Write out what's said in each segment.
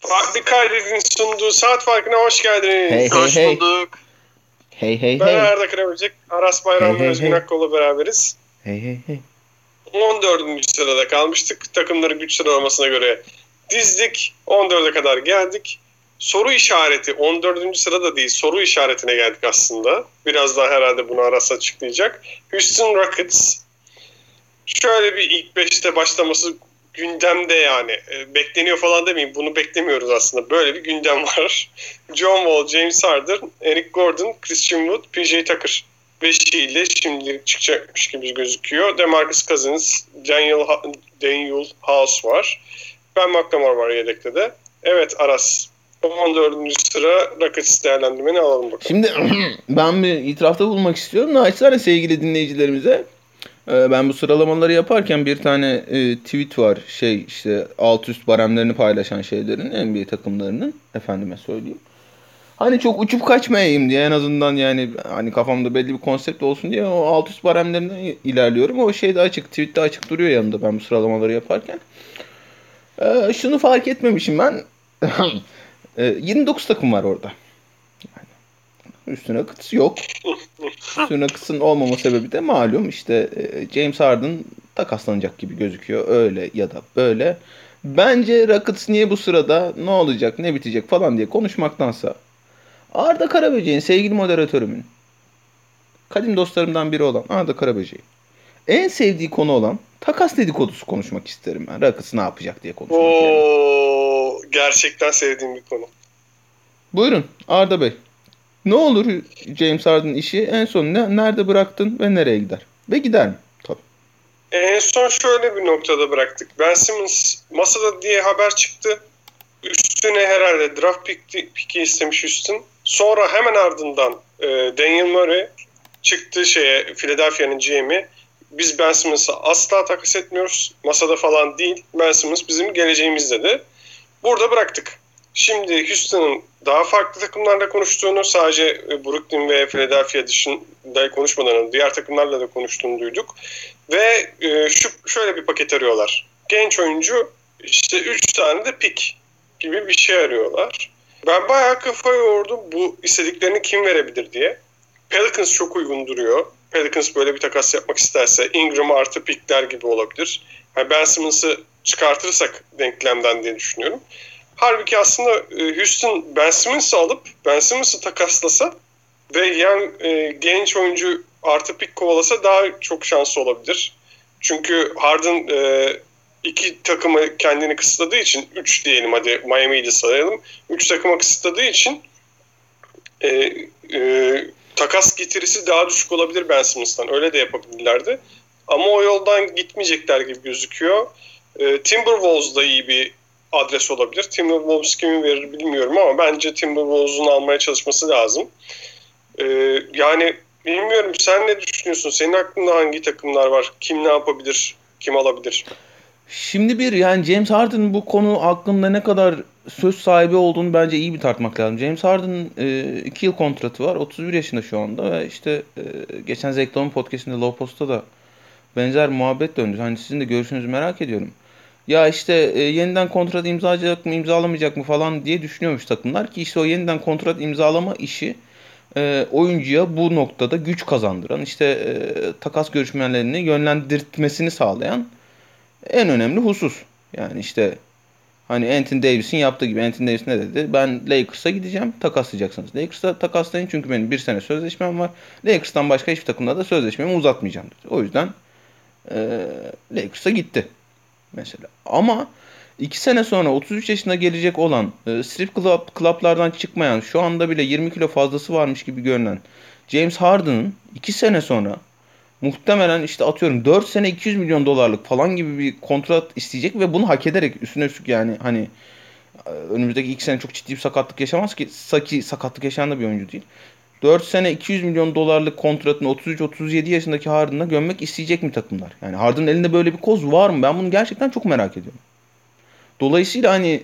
Farklı kaydedin sunduğu saat farkına hoş geldiniz. Hey, hey, Hoş hey. bulduk. Hey hey Ben hey. Arda Kıraböcek, Aras Bayram Hey, ve hey, Özgün hey. Akkol'la beraberiz. Hey hey hey. 14. sırada kalmıştık. Takımların güç sıralamasına göre dizdik. 14'e kadar geldik. Soru işareti 14. sırada değil soru işaretine geldik aslında. Biraz daha herhalde bunu Aras açıklayacak. Houston Rockets. Şöyle bir ilk 5'te başlaması gündemde yani. E, bekleniyor falan demeyeyim. Bunu beklemiyoruz aslında. Böyle bir gündem var. John Wall, James Harden, Eric Gordon, Christian Wood, PJ Tucker. Beşiyle şimdi çıkacakmış gibi gözüküyor. DeMarcus Cousins, Daniel, Ha- Daniel House var. Ben McLemore var yedekte de. Evet Aras. 14. sıra Rockets değerlendirmeni alalım bakalım. Şimdi ben bir itirafta bulmak istiyorum. Naçizane sevgili dinleyicilerimize. Ee, Ben bu sıralamaları yaparken bir tane e, tweet var. Şey işte alt üst baremlerini paylaşan şeylerin NBA takımlarının. Efendime söyleyeyim. Hani çok uçup kaçmayayım diye en azından yani hani kafamda belli bir konsept olsun diye o alt üst baremlerinden ilerliyorum. O şey de açık, tweette açık duruyor yanında ben bu sıralamaları yaparken. Ee, şunu fark etmemişim ben. Ee, 29 takım var orada. Yani üstüne kıts yok. Üstüne kıtsın olmama sebebi de malum işte e, James Harden takaslanacak gibi gözüküyor öyle ya da böyle. Bence Rockets niye bu sırada ne olacak ne bitecek falan diye konuşmaktansa Arda Karaböcek'in sevgili moderatörümün kadim dostlarımdan biri olan Arda Karaböcek'in en sevdiği konu olan takas dedikodusu konuşmak isterim ben. Rockets ne yapacak diye konuşmak. Oo, gerçekten sevdiğim bir konu. Buyurun Arda Bey. Ne olur James Harden işi en son ne, nerede bıraktın ve nereye gider? Ve gider mi? Tabii. En son şöyle bir noktada bıraktık. Ben Simmons masada diye haber çıktı. Üstüne herhalde draft pick, pick'i istemiş Houston. Sonra hemen ardından e, Daniel Murray çıktı şeye Philadelphia'nın GM'i. Biz Ben Simmons'ı asla takas etmiyoruz. Masada falan değil. Ben Simmons bizim geleceğimiz dedi. Burada bıraktık. Şimdi Houston'ın daha farklı takımlarla konuştuğunu sadece e, Brooklyn ve Philadelphia dışında konuşmadan diğer takımlarla da konuştuğunu duyduk. Ve e, şu şöyle bir paket arıyorlar. Genç oyuncu işte 3 tane de pik gibi bir şey arıyorlar. Ben bayağı kafa yordum bu istediklerini kim verebilir diye. Pelicans çok uygun duruyor. Pelicans böyle bir takas yapmak isterse Ingram artı pikler gibi olabilir. Yani ben Simmons'ı çıkartırsak denklemden diye düşünüyorum. Halbuki aslında e, Houston Ben Simmons'ı alıp Ben Simmons'ı takaslasa ve yani e, genç oyuncu artı pik kovalasa daha çok şansı olabilir. Çünkü Harden e, iki takımı kendini kısıtladığı için 3 diyelim hadi Miami'yi de sayalım. 3 takıma kısıtladığı için e, e, takas getirisi daha düşük olabilir Ben Simmons'tan. Öyle de yapabilirlerdi. Ama o yoldan gitmeyecekler gibi gözüküyor. E, Timberwolves da iyi bir adres olabilir. Timberwolves kimi verir bilmiyorum ama bence Timberwolves'un almaya çalışması lazım. E, yani bilmiyorum sen ne düşünüyorsun? Senin aklında hangi takımlar var? Kim ne yapabilir? Kim alabilir? Şimdi bir yani James Harden'ın bu konu hakkında ne kadar söz sahibi olduğunu bence iyi bir tartmak lazım. James Harden'ın 2 yıl kontratı var. 31 yaşında şu anda ve işte e, geçen Zeklam'ın podcastinde Low Post'ta da benzer muhabbet döndü. Hani sizin de görüşünüzü merak ediyorum. Ya işte e, yeniden kontrat imzalayacak mı imzalamayacak mı falan diye düşünüyormuş takımlar ki işte o yeniden kontrat imzalama işi e, oyuncuya bu noktada güç kazandıran işte e, takas görüşmelerini yönlendirtmesini sağlayan en önemli husus. Yani işte hani Anthony Davis'in yaptığı gibi Anthony Davis ne dedi? Ben Lakers'a gideceğim. Takaslayacaksınız. Lakers'a takaslayın çünkü benim bir sene sözleşmem var. Lakers'tan başka hiçbir takımda da sözleşmemi uzatmayacağım dedi. O yüzden e, Lakers'a gitti mesela. Ama iki sene sonra 33 yaşına gelecek olan e, strip club, club'lardan çıkmayan şu anda bile 20 kilo fazlası varmış gibi görünen James Harden'ın iki sene sonra muhtemelen işte atıyorum 4 sene 200 milyon dolarlık falan gibi bir kontrat isteyecek ve bunu hak ederek üstüne üstlük yani hani e, önümüzdeki 2 sene çok ciddi bir sakatlık yaşamaz ki Saki sakatlık yaşayan da bir oyuncu değil. 4 sene 200 milyon dolarlık kontratını 33-37 yaşındaki Harden'a gömmek isteyecek mi takımlar? Yani Harden'ın elinde böyle bir koz var mı? Ben bunu gerçekten çok merak ediyorum. Dolayısıyla hani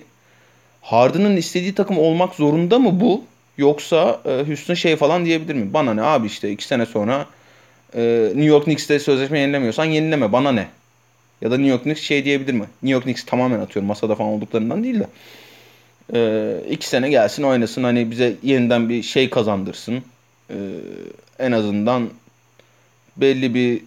Harden'ın istediği takım olmak zorunda mı bu? Yoksa e, Houston şey falan diyebilir mi? Bana ne abi işte 2 sene sonra e, New York Knicks'te sözleşme yenilemiyorsan yenileme bana ne? Ya da New York Knicks şey diyebilir mi? New York Knicks tamamen atıyorum masada falan olduklarından değil de. Ee, iki sene gelsin oynasın hani bize yeniden bir şey kazandırsın. Ee, en azından belli bir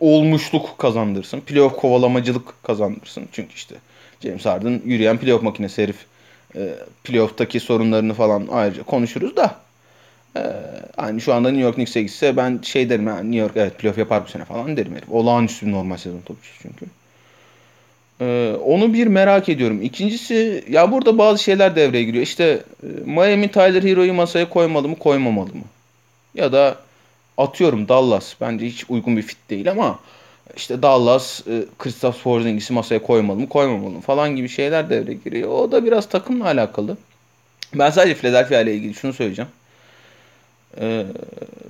olmuşluk kazandırsın. Playoff kovalamacılık kazandırsın. Çünkü işte James Harden yürüyen playoff makinesi herif. E, playoff'taki sorunlarını falan ayrıca konuşuruz da. E, hani şu anda New York Knicks'e gitse ben şey derim yani New York evet playoff yapar bu sene falan derim herif. Olağanüstü bir normal sezon topçusu çünkü. E, onu bir merak ediyorum. İkincisi ya burada bazı şeyler devreye giriyor. İşte e, Miami Tyler Hero'yu masaya koymalı mı koymamalı mı? Ya da atıyorum Dallas bence hiç uygun bir fit değil ama işte Dallas, e, Kristaps Porzingis'i masaya koymalı mı koymamalı mı falan gibi şeyler devreye giriyor. O da biraz takımla alakalı. Ben sadece Philadelphia ile ilgili şunu söyleyeceğim. Ee,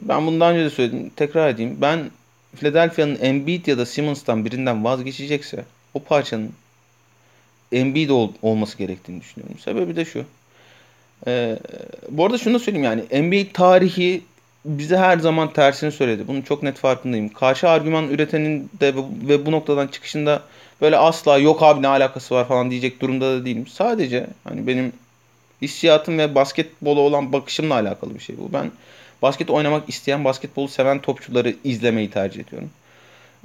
ben bundan önce de söyledim. Tekrar edeyim. Ben Philadelphia'nın Embiid ya da Simmons'tan birinden vazgeçecekse o parçanın Embiid ol, olması gerektiğini düşünüyorum. Sebebi de şu. Ee, bu arada şunu da söyleyeyim yani Embiid tarihi bize her zaman tersini söyledi. Bunun çok net farkındayım. Karşı argüman üretenin de ve bu noktadan çıkışında böyle asla yok abi ne alakası var falan diyecek durumda da değilim. Sadece hani benim hissiyatım ve basketbola olan bakışımla alakalı bir şey bu. Ben basket oynamak isteyen, basketbolu seven topçuları izlemeyi tercih ediyorum.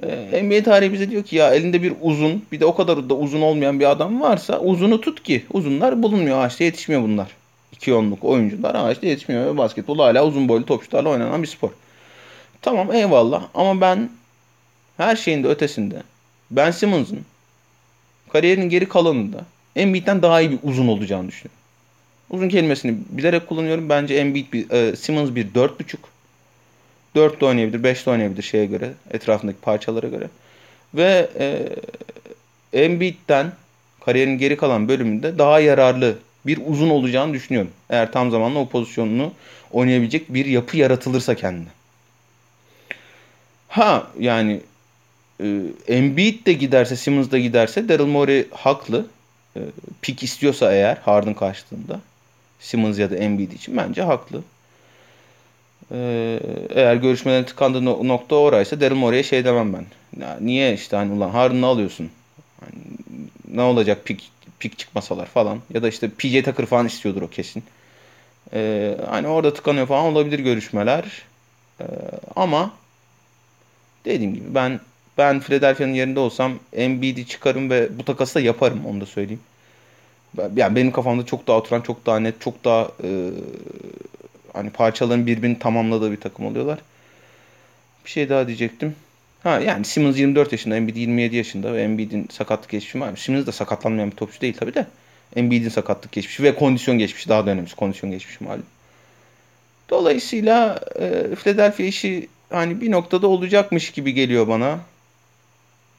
Ee, NBA tarihi bize diyor ki ya elinde bir uzun bir de o kadar da uzun olmayan bir adam varsa uzunu tut ki uzunlar bulunmuyor ağaçta yetişmiyor bunlar. 2 onluk oyuncular ağaçta yetişmiyor ve basketbol hala uzun boylu topçularla oynanan bir spor. Tamam eyvallah ama ben her şeyin de ötesinde Ben Simmons'ın kariyerinin geri kalanında Embiid'den daha iyi bir uzun olacağını düşünüyorum. Uzun kelimesini bilerek kullanıyorum. Bence Embiid bir, e, Simmons bir 4.5. 4 de oynayabilir, 5 de oynayabilir şeye göre, etrafındaki parçalara göre. Ve e, Embiid'den kariyerin geri kalan bölümünde daha yararlı bir uzun olacağını düşünüyorum. Eğer tam zamanlı o pozisyonunu oynayabilecek bir yapı yaratılırsa kendine. Ha yani e, Embiid de giderse, Simmons da giderse Daryl Morey haklı. E, pik istiyorsa eğer Harden karşılığında Simmons ya da Embiid için bence haklı. E, eğer görüşmelerin tıkandığı nokta oraysa Daryl Morey'e şey demem ben. Ya, niye işte hani ulan Harden'ı alıyorsun? Hani, ne olacak pik pik çıkmasalar falan. Ya da işte PJ Tucker falan istiyordur o kesin. Ee, hani orada tıkanıyor falan olabilir görüşmeler. Ee, ama dediğim gibi ben ben Philadelphia'nın yerinde olsam Embiid'i çıkarım ve bu takası da yaparım onu da söyleyeyim. Yani benim kafamda çok daha oturan, çok daha net, çok daha e, hani parçaların birbirini tamamladığı bir takım oluyorlar. Bir şey daha diyecektim. Ha yani Simmons 24 yaşında, Embiid 27 yaşında ve Embiid'in sakatlık geçmişi var. Simmons da sakatlanmayan bir topçu değil tabi de. Embiid'in sakatlık geçmişi ve kondisyon geçmişi daha da önemlisi. Kondisyon geçmişi malum. Dolayısıyla e, Philadelphia işi hani bir noktada olacakmış gibi geliyor bana.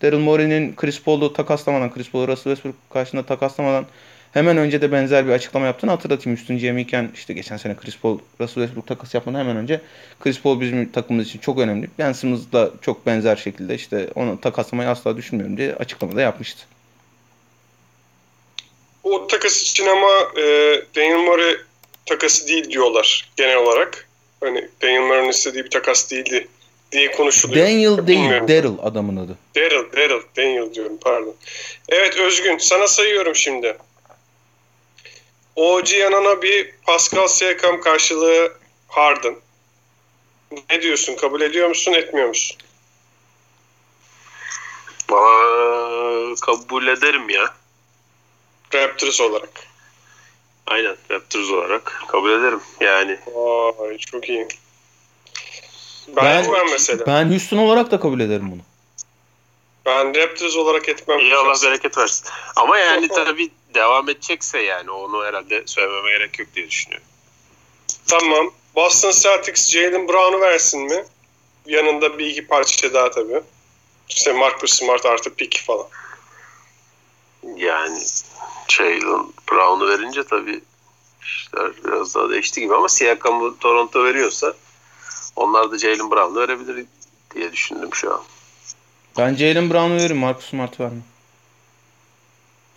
Daryl Morey'nin Chris Paul'u takaslamadan, Chris Paul'u Russell Westbrook karşısında takaslamadan Hemen önce de benzer bir açıklama yaptığını hatırlatayım. Üstün GM işte geçen sene Chris Paul, Russell Westbrook takası yapmadan hemen önce Chris Paul bizim takımımız için çok önemli. Ben Simmons da çok benzer şekilde işte onu takaslamayı asla düşünmüyorum diye açıklamada yapmıştı. O takas için ama e, Daniel Murray takası değil diyorlar genel olarak. Hani Daniel Murray'ın istediği bir takas değildi diye konuşuluyor. Daniel değil, Daryl adamın adı. Daryl, Daryl, Daniel diyorum pardon. Evet Özgün, sana sayıyorum şimdi. OG yanına bir Pascal Siakam karşılığı Harden. Ne diyorsun? Kabul ediyor musun, etmiyor musun? Aa, kabul ederim ya. Raptors olarak. Aynen Raptors olarak kabul ederim yani. Vay çok iyi. Ben, ben etmem mesela. Ben Houston olarak da kabul ederim bunu. Ben Raptors olarak etmem. İyi Allah bereket versin. Ama yani tabii devam edecekse yani onu herhalde söylememe gerek yok diye düşünüyorum. Tamam. Boston Celtics Jalen Brown'u versin mi? Yanında bir iki parça daha tabii. İşte Marcus Smart artı pick falan. Yani Jalen Brown'u verince tabii işler biraz daha değişti gibi ama Siakam'ı Toronto veriyorsa onlar da Jalen Brown'u verebilir diye düşündüm şu an. Ben Jalen Brown'u veririm. Marcus Smart vermem.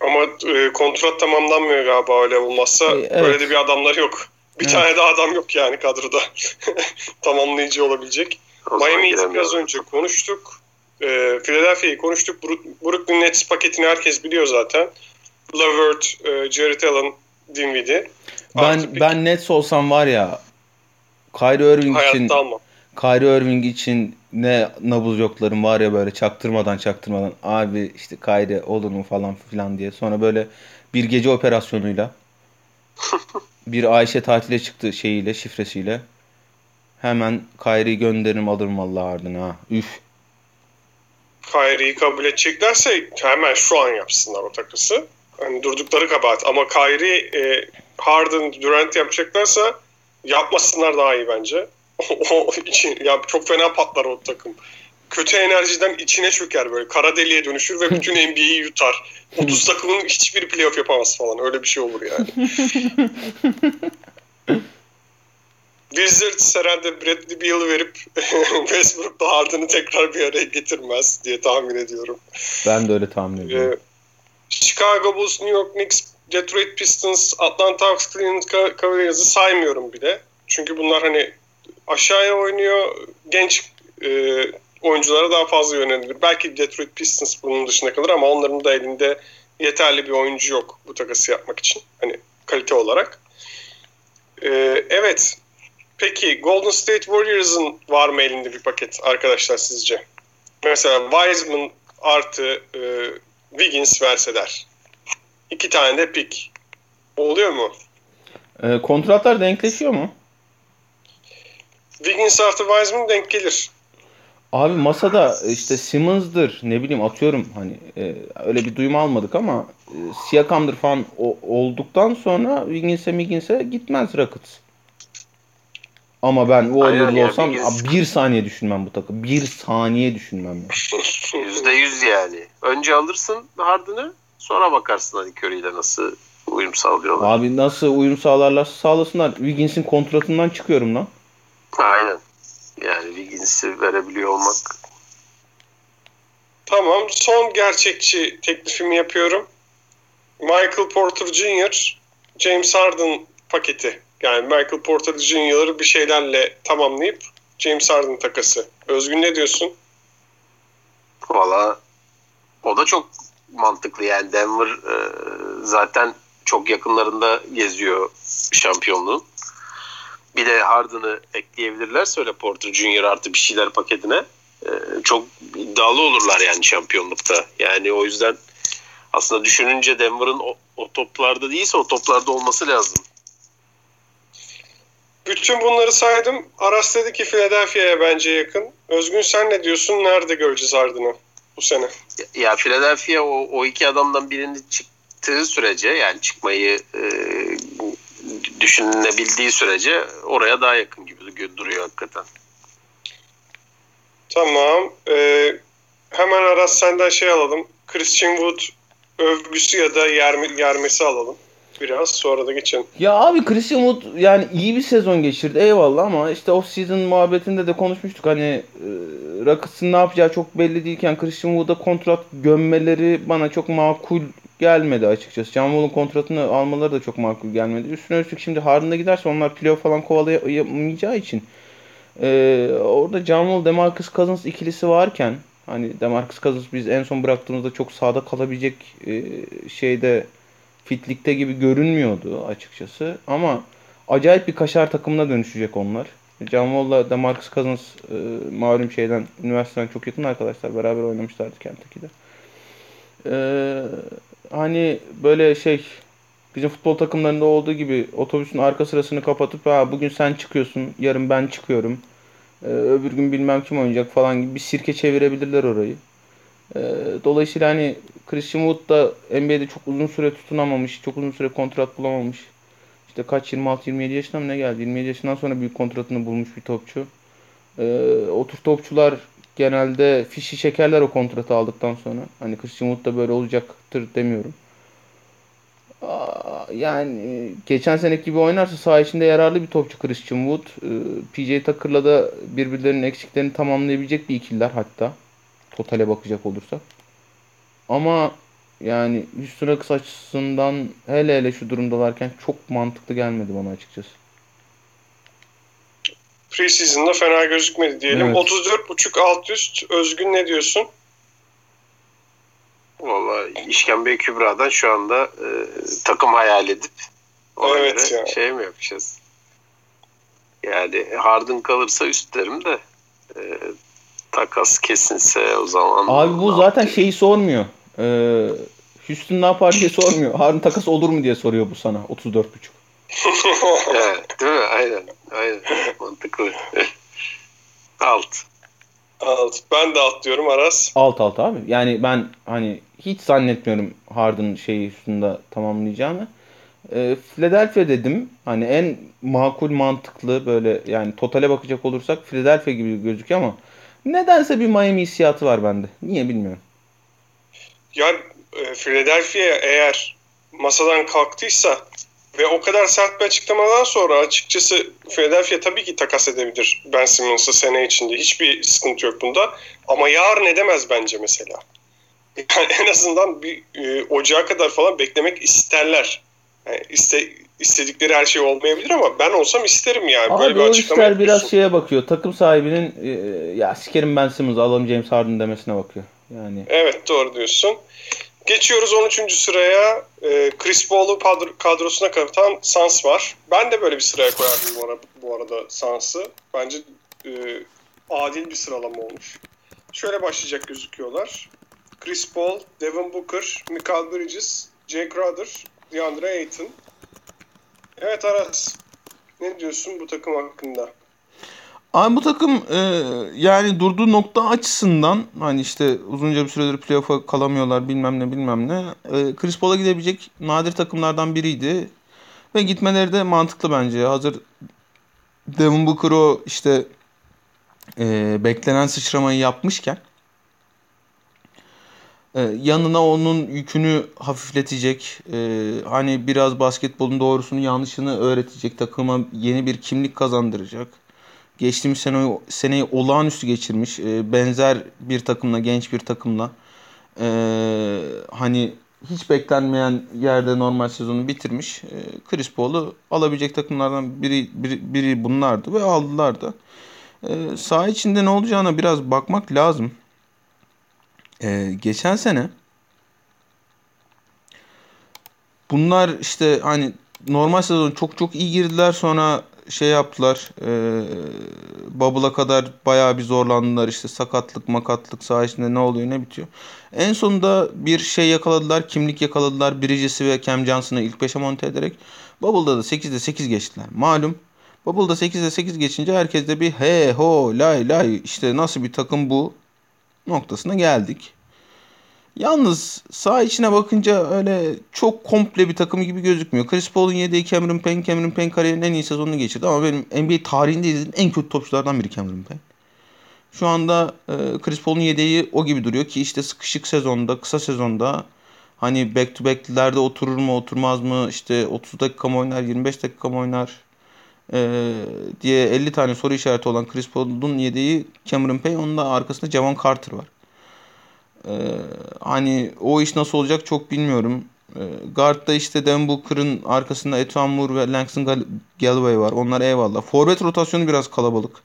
Ama e, kontrat tamamlanmıyor galiba öyle olmazsa. Evet. Öyle de bir adamlar yok. Bir evet. tane daha adam yok yani kadroda. Tamamlayıcı olabilecek. Miami'yi biraz önce konuştuk. E, Philadelphia'yı konuştuk. Brooklyn Nets paketini herkes biliyor zaten. Lavert, e, Jared Allen Dinwiddie. Ben ben Nets olsam var ya Kyrie Irving için Hayatta almam. Kyrie Irving için ne nabız yoklarım var ya böyle çaktırmadan çaktırmadan abi işte Kyrie olur mu falan filan diye. Sonra böyle bir gece operasyonuyla bir Ayşe tatile çıktı şeyiyle şifresiyle hemen Kyrie'yi gönderirim alırım vallahi ardına ha. Üf. Kyrie'yi kabul edeceklerse hemen şu an yapsınlar o takısı. Hani durdukları kabahat. Ama Kyrie, e, Harden, Durant yapacaklarsa yapmasınlar daha iyi bence. O için, ya çok fena patlar o takım. Kötü enerjiden içine çöker böyle. Kara deliğe dönüşür ve bütün NBA'yi yutar. 30 takımın hiçbiri playoff yapamaz falan. Öyle bir şey olur yani. Wizards herhalde Bradley Beal'ı verip Westbrook'la Harden'ı tekrar bir araya getirmez diye tahmin ediyorum. Ben de öyle tahmin ediyorum. Ee, Chicago Bulls, New York Knicks, Detroit Pistons, Atlanta Hawks, Cleveland Ca- Cavaliers'ı saymıyorum bile. Çünkü bunlar hani aşağıya oynuyor. Genç e, oyunculara daha fazla yönelilir. Belki Detroit Pistons bunun dışında kalır ama onların da elinde yeterli bir oyuncu yok bu takası yapmak için. Hani kalite olarak. Ee, evet. Peki Golden State Warriors'ın var mı elinde bir paket arkadaşlar sizce? Mesela Wiseman artı e, Wiggins verseler. İki tane de pick. Oluyor mu? Ee, kontratlar denkleşiyor mu? Wiggins artı Wiseman denk gelir. Abi masada işte Simmons'dır ne bileyim atıyorum hani e, öyle bir duyum almadık ama e, Siakam'dır falan o- olduktan sonra Wiggins'e Wiggins'e gitmez Rockets. Ama ben Aynen ya, olsam Wiggins- bir saniye düşünmem bu takım. Bir saniye düşünmem. ya. Yüzde yüz yani. Önce alırsın Harden'ı sonra bakarsın hani Curry ile nasıl uyum sağlıyorlar. Abi nasıl uyum sağlarlarsa sağlasınlar. Wiggins'in kontratından çıkıyorum lan. Aynen. Yani Wiggins'i verebiliyor olmak. Tamam. Son gerçekçi teklifimi yapıyorum. Michael Porter Jr., James Harden paketi. Yani Michael Porter Jr.'ı bir şeylerle tamamlayıp James Harden takası. Özgün ne diyorsun? Valla o da çok mantıklı yani Denver e, zaten çok yakınlarında geziyor şampiyonluğun. Bir de Harden'ı ekleyebilirlerse öyle Porter Junior artı bir şeyler paketine e, çok iddialı olurlar yani şampiyonlukta. Yani o yüzden aslında düşününce Denver'ın o, o toplarda değilse o toplarda olması lazım. Bütün bunları saydım. Aras dedi ki Philadelphia'ya bence yakın. Özgün sen ne diyorsun? Nerede göreceğiz Harden'ı bu sene? Ya Philadelphia o, o iki adamdan birini çıktığı sürece yani çıkmayı e, düşünülebildiği sürece oraya daha yakın gibi duruyor hakikaten. Tamam. Ee, hemen Aras senden şey alalım. Christian Wood övgüsü ya da yerme, yermesi alalım. Biraz sonra da geçelim. Ya abi Christian Wood yani iyi bir sezon geçirdi eyvallah ama işte off season muhabbetinde de konuşmuştuk hani e, Rockets'ın ne yapacağı çok belli değilken Christian Wood'a kontrat gömmeleri bana çok makul gelmedi açıkçası. John kontratını almaları da çok makul gelmedi. Üstüne üstlük şimdi Harden'a giderse onlar playoff falan kovalayamayacağı için e, orada John Wall Demarcus Cousins ikilisi varken hani Demarcus Cousins biz en son bıraktığımızda çok sağda kalabilecek e, şeyde fitlikte gibi görünmüyordu açıkçası. Ama acayip bir kaşar takımına dönüşecek onlar. John Wall'la Demarcus Cousins e, malum şeyden, üniversiteden çok yakın arkadaşlar. Beraber oynamışlardı Kentucky'de. E, hani böyle şey bizim futbol takımlarında olduğu gibi otobüsün arka sırasını kapatıp ha bugün sen çıkıyorsun, yarın ben çıkıyorum. E, öbür gün bilmem kim oynayacak falan gibi bir sirke çevirebilirler orayı. E, dolayısıyla hani Christian Wood da NBA'de çok uzun süre tutunamamış, çok uzun süre kontrat bulamamış. İşte kaç 26-27 yaşına mı ne geldi? 27 yaşından sonra büyük kontratını bulmuş bir topçu. Ee, o topçular genelde fişi çekerler o kontratı aldıktan sonra. Hani Christian Wood da böyle olacaktır demiyorum. Yani geçen seneki gibi oynarsa saha içinde yararlı bir topçu Christian Wood. Ee, PJ Tucker'la da birbirlerinin eksiklerini tamamlayabilecek bir ikililer hatta. Totale bakacak olursak. Ama yani Houston Rockets açısından hele hele şu durumdalarken çok mantıklı gelmedi bana açıkçası. Preseason'da fena gözükmedi diyelim. Evet. 34.5 alt üst. Özgün ne diyorsun? Valla işkembe Kübra'dan şu anda e, takım hayal edip Ona Evet göre ya. şey mi yapacağız? Yani Harden kalırsa üstlerim de e, takas kesinse o zaman Abi bu zaten yapacağız? şeyi sormuyor. Ee, Houston ne yapar diye sormuyor. Harun takas olur mu diye soruyor bu sana. 34.5. Evet, değil mi? Aynen. Aynen. Mantıklı. Alt. Alt. Ben de alt diyorum Aras. Alt alt abi. Yani ben hani hiç zannetmiyorum Harden şeyi üstünde tamamlayacağını. Ee, Philadelphia dedim. Hani en makul mantıklı böyle yani totale bakacak olursak Philadelphia gibi gözüküyor ama nedense bir Miami hissiyatı var bende. Niye bilmiyorum. Ya e, Philadelphia eğer masadan kalktıysa ve o kadar sert bir açıklamadan sonra açıkçası Philadelphia tabii ki takas edebilir Ben Simmons'ı sene içinde. Hiçbir sıkıntı yok bunda. Ama yarın edemez bence mesela. Yani en azından bir e, ocağa kadar falan beklemek isterler. Yani iste, istedikleri her şey olmayabilir ama ben olsam isterim yani. Böyle Abi bir açıklama işler biraz şeye bakıyor. Takım sahibinin e, ya sikerim Ben Simmons'ı alalım James Harden demesine bakıyor. Yani Evet doğru diyorsun. Geçiyoruz 13. sıraya. Ee, Chris Paul'u kadro- kadrosuna katan Suns var. Ben de böyle bir sıraya koyardım bu, ara, bu arada Suns'ı. Bence e, adil bir sıralama olmuş. Şöyle başlayacak gözüküyorlar. Chris Paul, Devin Booker, Michael Bridges, Jay Crowder, DeAndre Ayton. Evet Aras. Ne diyorsun bu takım hakkında? Abi bu takım e, yani durduğu nokta açısından hani işte uzunca bir süredir playoff'a kalamıyorlar bilmem ne bilmem ne. E, Chris Paul'a gidebilecek nadir takımlardan biriydi. Ve gitmeleri de mantıklı bence. Hazır Devin Booker o işte e, beklenen sıçramayı yapmışken e, yanına onun yükünü hafifletecek, e, hani biraz basketbolun doğrusunu yanlışını öğretecek, takıma yeni bir kimlik kazandıracak. Geçtiğimiz sene, seneyi olağanüstü geçirmiş. e, benzer bir takımla, genç bir takımla. e, hani hiç beklenmeyen yerde normal sezonu bitirmiş. E, Chris Paul'u alabilecek takımlardan biri, biri, biri bunlardı ve aldılar da. E, saha içinde ne olacağına biraz bakmak lazım. E, geçen sene bunlar işte hani normal sezon çok çok iyi girdiler sonra şey yaptılar e, bubble'a kadar bayağı bir zorlandılar işte sakatlık makatlık saha içinde ne oluyor ne bitiyor. En sonunda bir şey yakaladılar kimlik yakaladılar Bridges'i ve Cam Johnson'ı ilk 5'e monte ederek bubble'da da 8'de 8 geçtiler malum. Bubble'da 8'de 8 geçince herkes de bir he ho lay lay işte nasıl bir takım bu noktasına geldik. Yalnız sağ içine bakınca öyle çok komple bir takım gibi gözükmüyor. Chris Paul'un yediği Cameron Payne, Cameron Payne kariyerinin en iyi sezonunu geçirdi ama benim NBA tarihinde izlediğim en kötü topçulardan biri Cameron Payne. Şu anda e, Chris Paul'un yedeği o gibi duruyor ki işte sıkışık sezonda, kısa sezonda hani back to back'lerde oturur mu oturmaz mı işte 30 dakika mı oynar 25 dakika mı oynar e, diye 50 tane soru işareti olan Chris Paul'un yedeği Cameron Payne onun da arkasında Javon Carter var. Ee, hani o iş nasıl olacak çok bilmiyorum. Ee, guard'da işte Dan Booker'ın arkasında Etwan Moore ve Langston Gal- Galloway var. Onlar eyvallah. Forvet rotasyonu biraz kalabalık.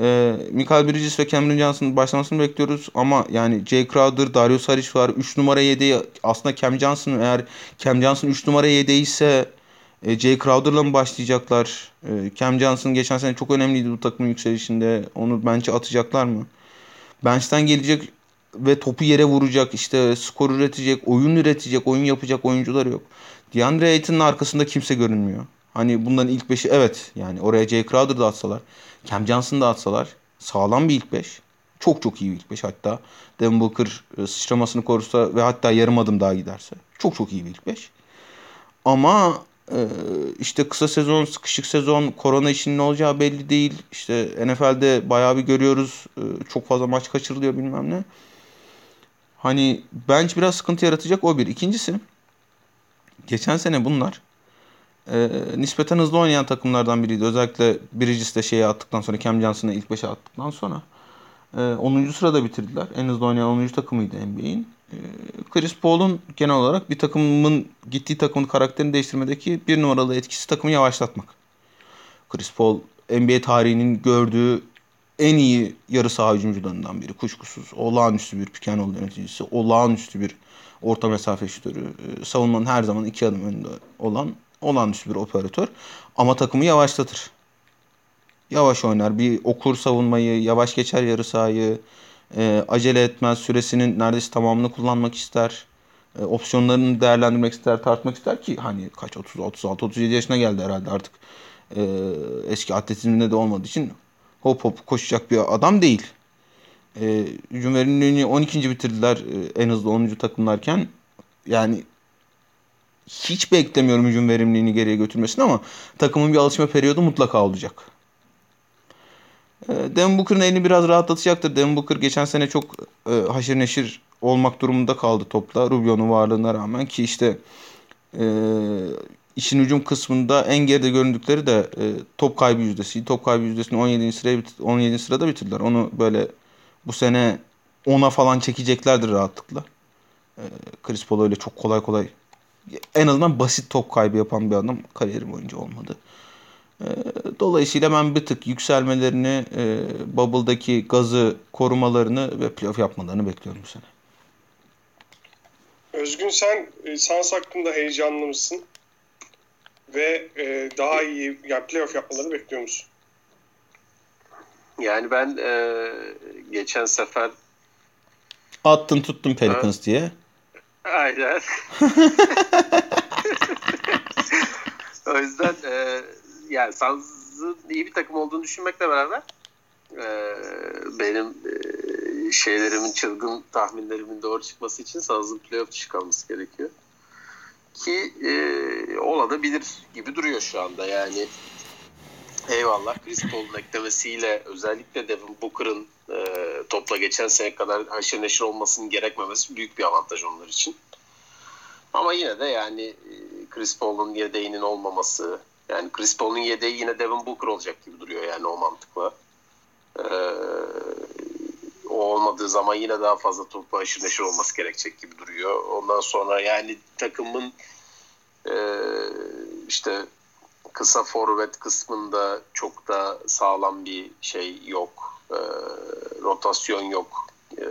Ee, Michael Bridges ve Cameron Johnson'ın başlamasını bekliyoruz. Ama yani Jay Crowder, Dario Saric var. 3 numara yedeği aslında Cam Johnson eğer Cam Johnson 3 numara yedeği ise e, Jay Crowder'la mı başlayacaklar? E, Cam Johnson geçen sene çok önemliydi bu takımın yükselişinde. Onu bench'e atacaklar mı? Bench'ten gelecek ve topu yere vuracak, işte skor üretecek, oyun üretecek, oyun yapacak oyuncular yok. DeAndre Ayton'un arkasında kimse görünmüyor. Hani bunların ilk beşi evet yani oraya Jay Crowder da atsalar, Cam Johnson da atsalar sağlam bir ilk beş. Çok çok iyi bir ilk beş hatta. Devin Booker e, sıçramasını korursa ve hatta yarım adım daha giderse. Çok çok iyi bir ilk beş. Ama e, işte kısa sezon, sıkışık sezon, korona işinin ne olacağı belli değil. İşte NFL'de bayağı bir görüyoruz. E, çok fazla maç kaçırılıyor bilmem ne. Hani bench biraz sıkıntı yaratacak o bir. İkincisi geçen sene bunlar e, nispeten hızlı oynayan takımlardan biriydi. Özellikle Bridges de şeyi attıktan sonra Cam Johnson'ı ilk 5'e attıktan sonra e, 10. sırada bitirdiler. En hızlı oynayan 10. takımıydı NBA'in. E, Chris Paul'un genel olarak bir takımın gittiği takımın karakterini değiştirmedeki bir numaralı etkisi takımı yavaşlatmak. Chris Paul NBA tarihinin gördüğü en iyi yarı saha hücumcularından biri kuşkusuz. Olağanüstü bir pick and yöneticisi, olağanüstü bir orta mesafe şutörü. Ee, savunmanın her zaman iki adım önünde olan olağanüstü bir operatör. Ama takımı yavaşlatır. Yavaş oynar. Bir okur savunmayı, yavaş geçer yarı sahayı. E, acele etmez. Süresinin neredeyse tamamını kullanmak ister. E, opsiyonlarını değerlendirmek ister, tartmak ister ki hani kaç 30 36 37 yaşına geldi herhalde artık. E, eski atletizminde de olmadığı için hop hop koşacak bir adam değil. E, verimliliğini 12. bitirdiler e, en hızlı 10. takımlarken. Yani hiç beklemiyorum hücum verimliliğini geriye götürmesini ama takımın bir alışma periyodu mutlaka olacak. E, Devin Booker'ın elini biraz rahatlatacaktır. Devin Booker geçen sene çok e, haşır neşir olmak durumunda kaldı topla. Rubio'nun varlığına rağmen ki işte e, işin hücum kısmında en geride göründükleri de e, top kaybı yüzdesi. Top kaybı yüzdesini 17. sıraya 17. sırada bitirdiler. Onu böyle bu sene 10'a falan çekeceklerdir rahatlıkla. E, Chris Paul öyle çok kolay kolay en azından basit top kaybı yapan bir adam kariyeri boyunca olmadı. E, dolayısıyla ben bir tık yükselmelerini, e, Bubble'daki gazı korumalarını ve playoff yapmalarını bekliyorum bu sene. Özgün sen e, Suns hakkında heyecanlı mısın? Ve e, daha iyi yani playoff yapmalarını bekliyor musun? Yani ben e, geçen sefer Attın tuttun Pelicans evet. diye. Aynen. o yüzden e, yani Suns'ın iyi bir takım olduğunu düşünmekle beraber e, benim e, şeylerimin çılgın tahminlerimin doğru çıkması için Suns'ın playoff dışı kalması gerekiyor. Ki e, olabilir gibi duruyor şu anda yani. Eyvallah. Chris Paul'un eklemesiyle özellikle Devin Booker'ın e, topla geçen sene kadar haşır neşir olmasının gerekmemesi büyük bir avantaj onlar için. Ama yine de yani e, Chris Paul'un yedeğinin olmaması yani Chris Paul'un yedeği yine Devin Booker olacak gibi duruyor yani o mantıkla. Ee, o olmadığı zaman yine daha fazla topla haşır neşir olması gerekecek gibi duruyor. Ondan sonra yani takımın e, işte kısa forvet kısmında çok da sağlam bir şey yok. E, rotasyon yok. E,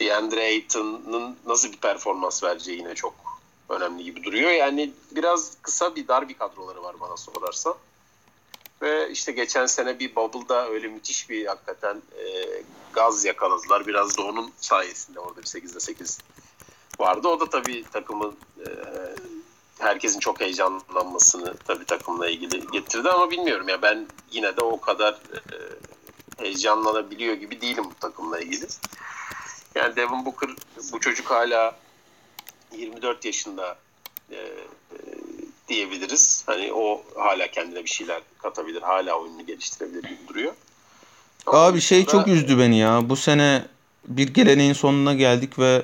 DeAndre Ayton'un nasıl bir performans vereceği yine çok önemli gibi duruyor. Yani biraz kısa bir dar bir kadroları var bana sorarsan. Ve işte geçen sene bir Bubble'da öyle müthiş bir hakikaten e, gaz yakaladılar. Biraz da onun sayesinde orada bir 8'de 8 vardı. O da tabii takımın e, herkesin çok heyecanlanmasını tabii takımla ilgili getirdi ama bilmiyorum ya ben yine de o kadar e, heyecanlanabiliyor gibi değilim bu takımla ilgili. Yani Devin Booker bu çocuk hala 24 yaşında e, e, diyebiliriz. Hani o hala kendine bir şeyler katabilir. Hala oyununu geliştirebilir gibi duruyor. Ama Abi şey çok üzdü beni ya. Bu sene bir geleneğin sonuna geldik ve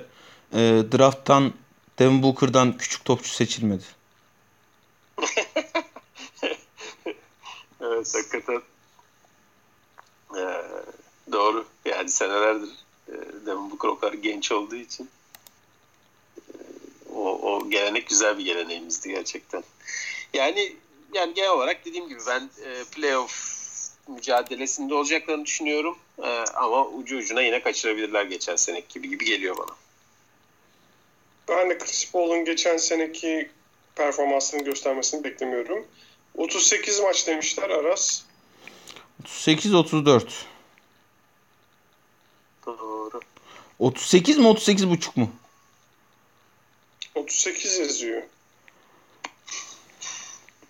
e, drafttan Devin Booker'dan küçük topçu seçilmedi. evet hakikaten ee, doğru. Yani senelerdir e, Devin Booker o kadar genç olduğu için o, o gelenek güzel bir geleneğimizdi gerçekten. Yani yani genel olarak dediğim gibi ben e, playoff mücadelesinde olacaklarını düşünüyorum. E, ama ucu ucuna yine kaçırabilirler geçen seneki gibi gibi geliyor bana. Ben de Chris Paul'un geçen seneki performansını göstermesini beklemiyorum. 38 maç demişler Aras. 38-34. Doğru. 38 mi 38 buçuk mu? 38 yazıyor.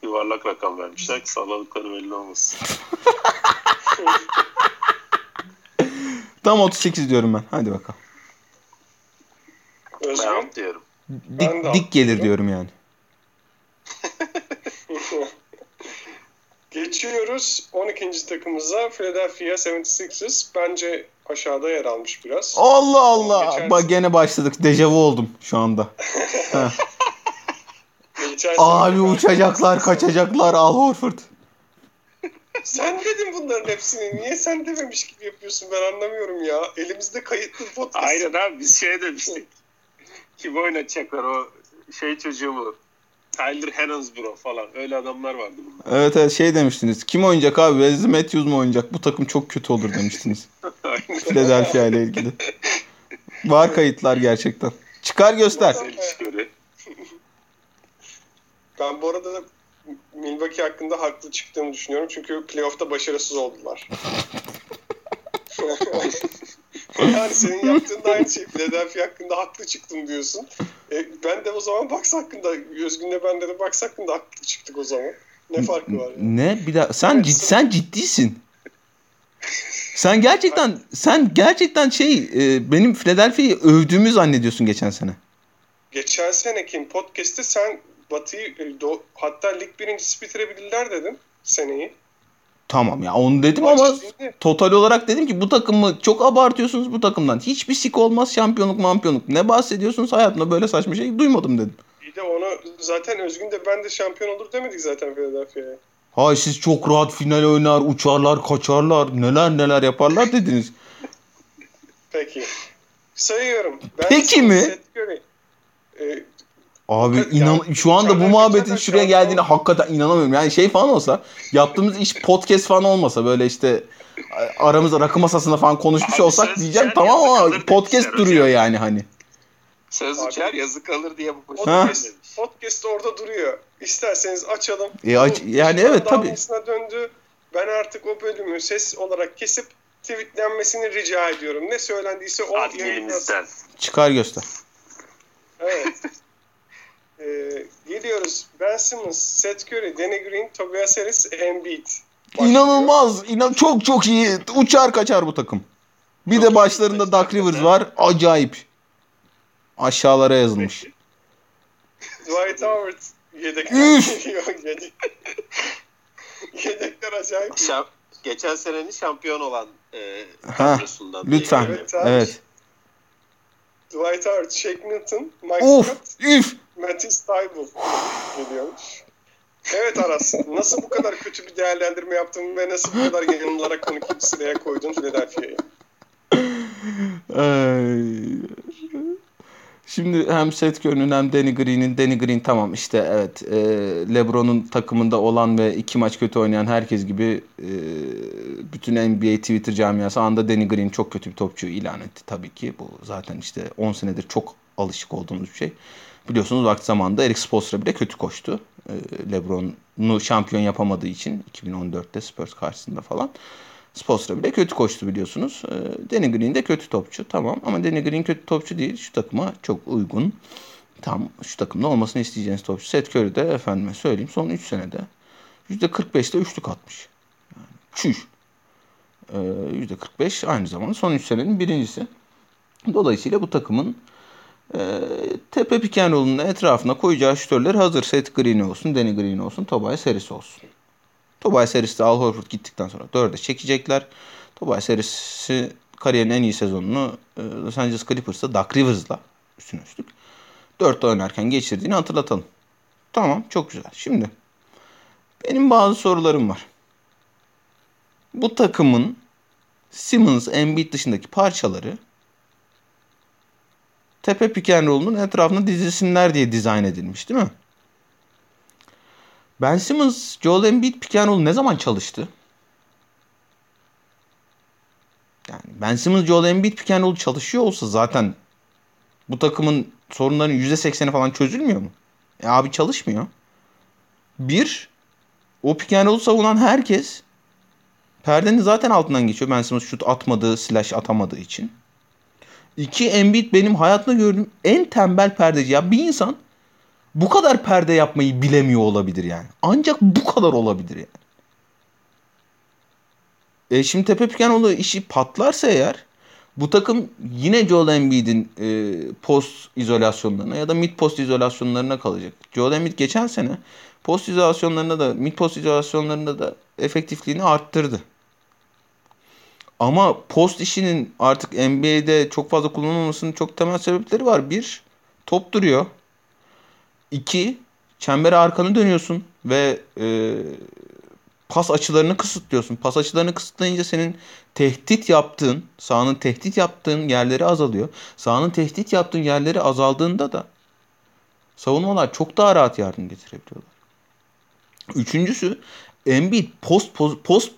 Yuvarlak rakam vermişler ki salladıkları belli olmasın. Tam 38 diyorum ben. Hadi bakalım. Özgün? Ben diyorum. Dik, Ben dik gelir diyorum yani. Geçiyoruz 12. takımıza Philadelphia 76ers. Bence aşağıda yer almış biraz. Allah Allah. Geçen- Bak gene başladık. Dejavu oldum şu anda. Abi uçacaklar, kaçacaklar. Al Horford. Sen dedin bunların hepsini. Niye sen dememiş gibi yapıyorsun ben anlamıyorum ya. Elimizde kayıtlı podcast. Aynen abi biz şey demiştik. Kim oynatacaklar o şey çocuğu mu? Tyler Hansbrough falan öyle adamlar vardı bunlar. Evet evet şey demiştiniz. Kim oynayacak abi? Wesley Matthews mu oynayacak? Bu takım çok kötü olur demiştiniz. Philadelphia ile ilgili. Var kayıtlar gerçekten. Çıkar göster. Ben bu arada Milwaukee hakkında haklı çıktığımı düşünüyorum. Çünkü playoff'ta başarısız oldular. yani senin yaptığın da aynı şey. Philadelphia hakkında haklı çıktım diyorsun. E, ben de o zaman Bucks hakkında, Özgün'le ben de Bucks hakkında haklı çıktık o zaman. Ne farkı var? Yani? Ne? Bir daha sen cid, sen ciddisin. Sen gerçekten sen gerçekten şey e, benim Philadelphia'yı övdüğümü zannediyorsun geçen sene. Geçen seneki podcast'te sen Batı'yı e, hatta lig birincisi bitirebilirler dedin seneyi. Tamam ya onu dedim ama total olarak dedim ki bu takımı çok abartıyorsunuz bu takımdan. Hiçbir sik olmaz şampiyonluk mampiyonluk. Ne bahsediyorsunuz hayatımda böyle saçma şey duymadım dedim. Bir de onu zaten Özgün de ben de şampiyon olur demedik zaten Philadelphia'ya. Hay siz çok rahat final oynar, uçarlar, kaçarlar, neler neler yaparlar dediniz. Peki. Sayıyorum. Ben Peki mi? Curry, e, Abi inan şu anda bu muhabbetin şuraya geldiğine hakikaten inanamıyorum. Yani şey falan olsa yaptığımız iş podcast falan olmasa böyle işte aramızda rakı masasında falan konuşmuş Abi olsak diyeceğim tamam ama podcast duruyor hocam. yani hani. Söz Abi- uçar yazı kalır diye bu podcast podcast orada duruyor. İsterseniz açalım. E, aç- yani işin evet, tabii. döndü. Ben artık o bölümü ses olarak kesip tweetlenmesini rica ediyorum. Ne söylendiyse o elimizden. Çıkar göster. Evet. Ee, geliyoruz. Ben Simmons, Seth Curry, Danny Green, Tobias Harris, Embiid. Başlıyor. İnanılmaz. inan çok çok iyi. Uçar kaçar bu takım. Bir Çok de başlarında Duck Rivers var. Acayip. Aşağılara yazılmış. Dwight Howard yedekler Üf! Yedek. Yedekler acayip. Şam- geçen senenin şampiyon olan e, Ha. Lütfen. Evet. Evet. Dwight Howard, Shake Milton, Mike Of. Scott, Üf. Matisse Thybulle geliyormuş. Evet Aras, nasıl bu kadar kötü bir değerlendirme yaptın ve nasıl bu kadar yanılarak konu sıraya koydun Philadelphia'yı? Ay. Şimdi hem Seth Curry'nin hem Danny Green'in Danny Green tamam işte evet e, LeBron'un takımında olan ve iki maç kötü oynayan herkes gibi e, bütün NBA Twitter camiası anda Danny Green çok kötü bir topçu ilan etti tabii ki. Bu zaten işte 10 senedir çok alışık olduğumuz bir şey. Biliyorsunuz vakti zamanında Eric Spoelstra bile kötü koştu. E, LeBron'u şampiyon yapamadığı için 2014'te Spurs karşısında falan. Spoelstra bile kötü koştu biliyorsunuz. Ee, Danny Green de kötü topçu tamam ama Danny Green kötü topçu değil. Şu takıma çok uygun. Tam şu takımda olmasını isteyeceğiniz topçu. Seth Curry de efendime söyleyeyim son 3 senede %45'te üçlük atmış. Yani çüş. Ee, %45 aynı zamanda son 3 senenin birincisi. Dolayısıyla bu takımın e, tepe piken rolünün etrafına koyacağı şütörler hazır. Seth Green olsun, Danny Green olsun, Tobias Harris olsun. Tobias Harris de Al Horford gittikten sonra 4'e çekecekler. Tobias Harris'i kariyerin en iyi sezonunu e, Los Angeles Clippers'ta Doug Rivers'la üstüne üstlük 4'te oynarken geçirdiğini hatırlatalım. Tamam çok güzel. Şimdi benim bazı sorularım var. Bu takımın Simmons, Embiid dışındaki parçaları tepe pick and roll'un etrafına dizilsinler diye dizayn edilmiş değil mi? Ben Simmons, Joel Embiid pick and roll ne zaman çalıştı? Yani Ben Simmons, Joel Embiid pick and roll çalışıyor olsa zaten bu takımın sorunlarının %80'i falan çözülmüyor mu? E abi çalışmıyor. Bir, o pick and roll savunan herkes perdenin zaten altından geçiyor. Ben Simmons şut atmadığı, slash atamadığı için. İki, Embiid benim hayatımda gördüğüm en tembel perdeci. Ya bir insan bu kadar perde yapmayı bilemiyor olabilir yani. Ancak bu kadar olabilir yani. E şimdi Tepe Pikanoğlu işi patlarsa eğer bu takım yine Joel Embiid'in e, post izolasyonlarına ya da mid post izolasyonlarına kalacak. Joel Embiid geçen sene post izolasyonlarında da mid post izolasyonlarında da efektifliğini arttırdı. Ama post işinin artık NBA'de çok fazla kullanılmamasının çok temel sebepleri var. Bir, top duruyor. İki, çembere arkanı dönüyorsun ve e, pas açılarını kısıtlıyorsun. Pas açılarını kısıtlayınca senin tehdit yaptığın, sahanın tehdit yaptığın yerleri azalıyor. Sahanın tehdit yaptığın yerleri azaldığında da savunmalar çok daha rahat yardım getirebiliyorlar. Üçüncüsü Embiid post post post,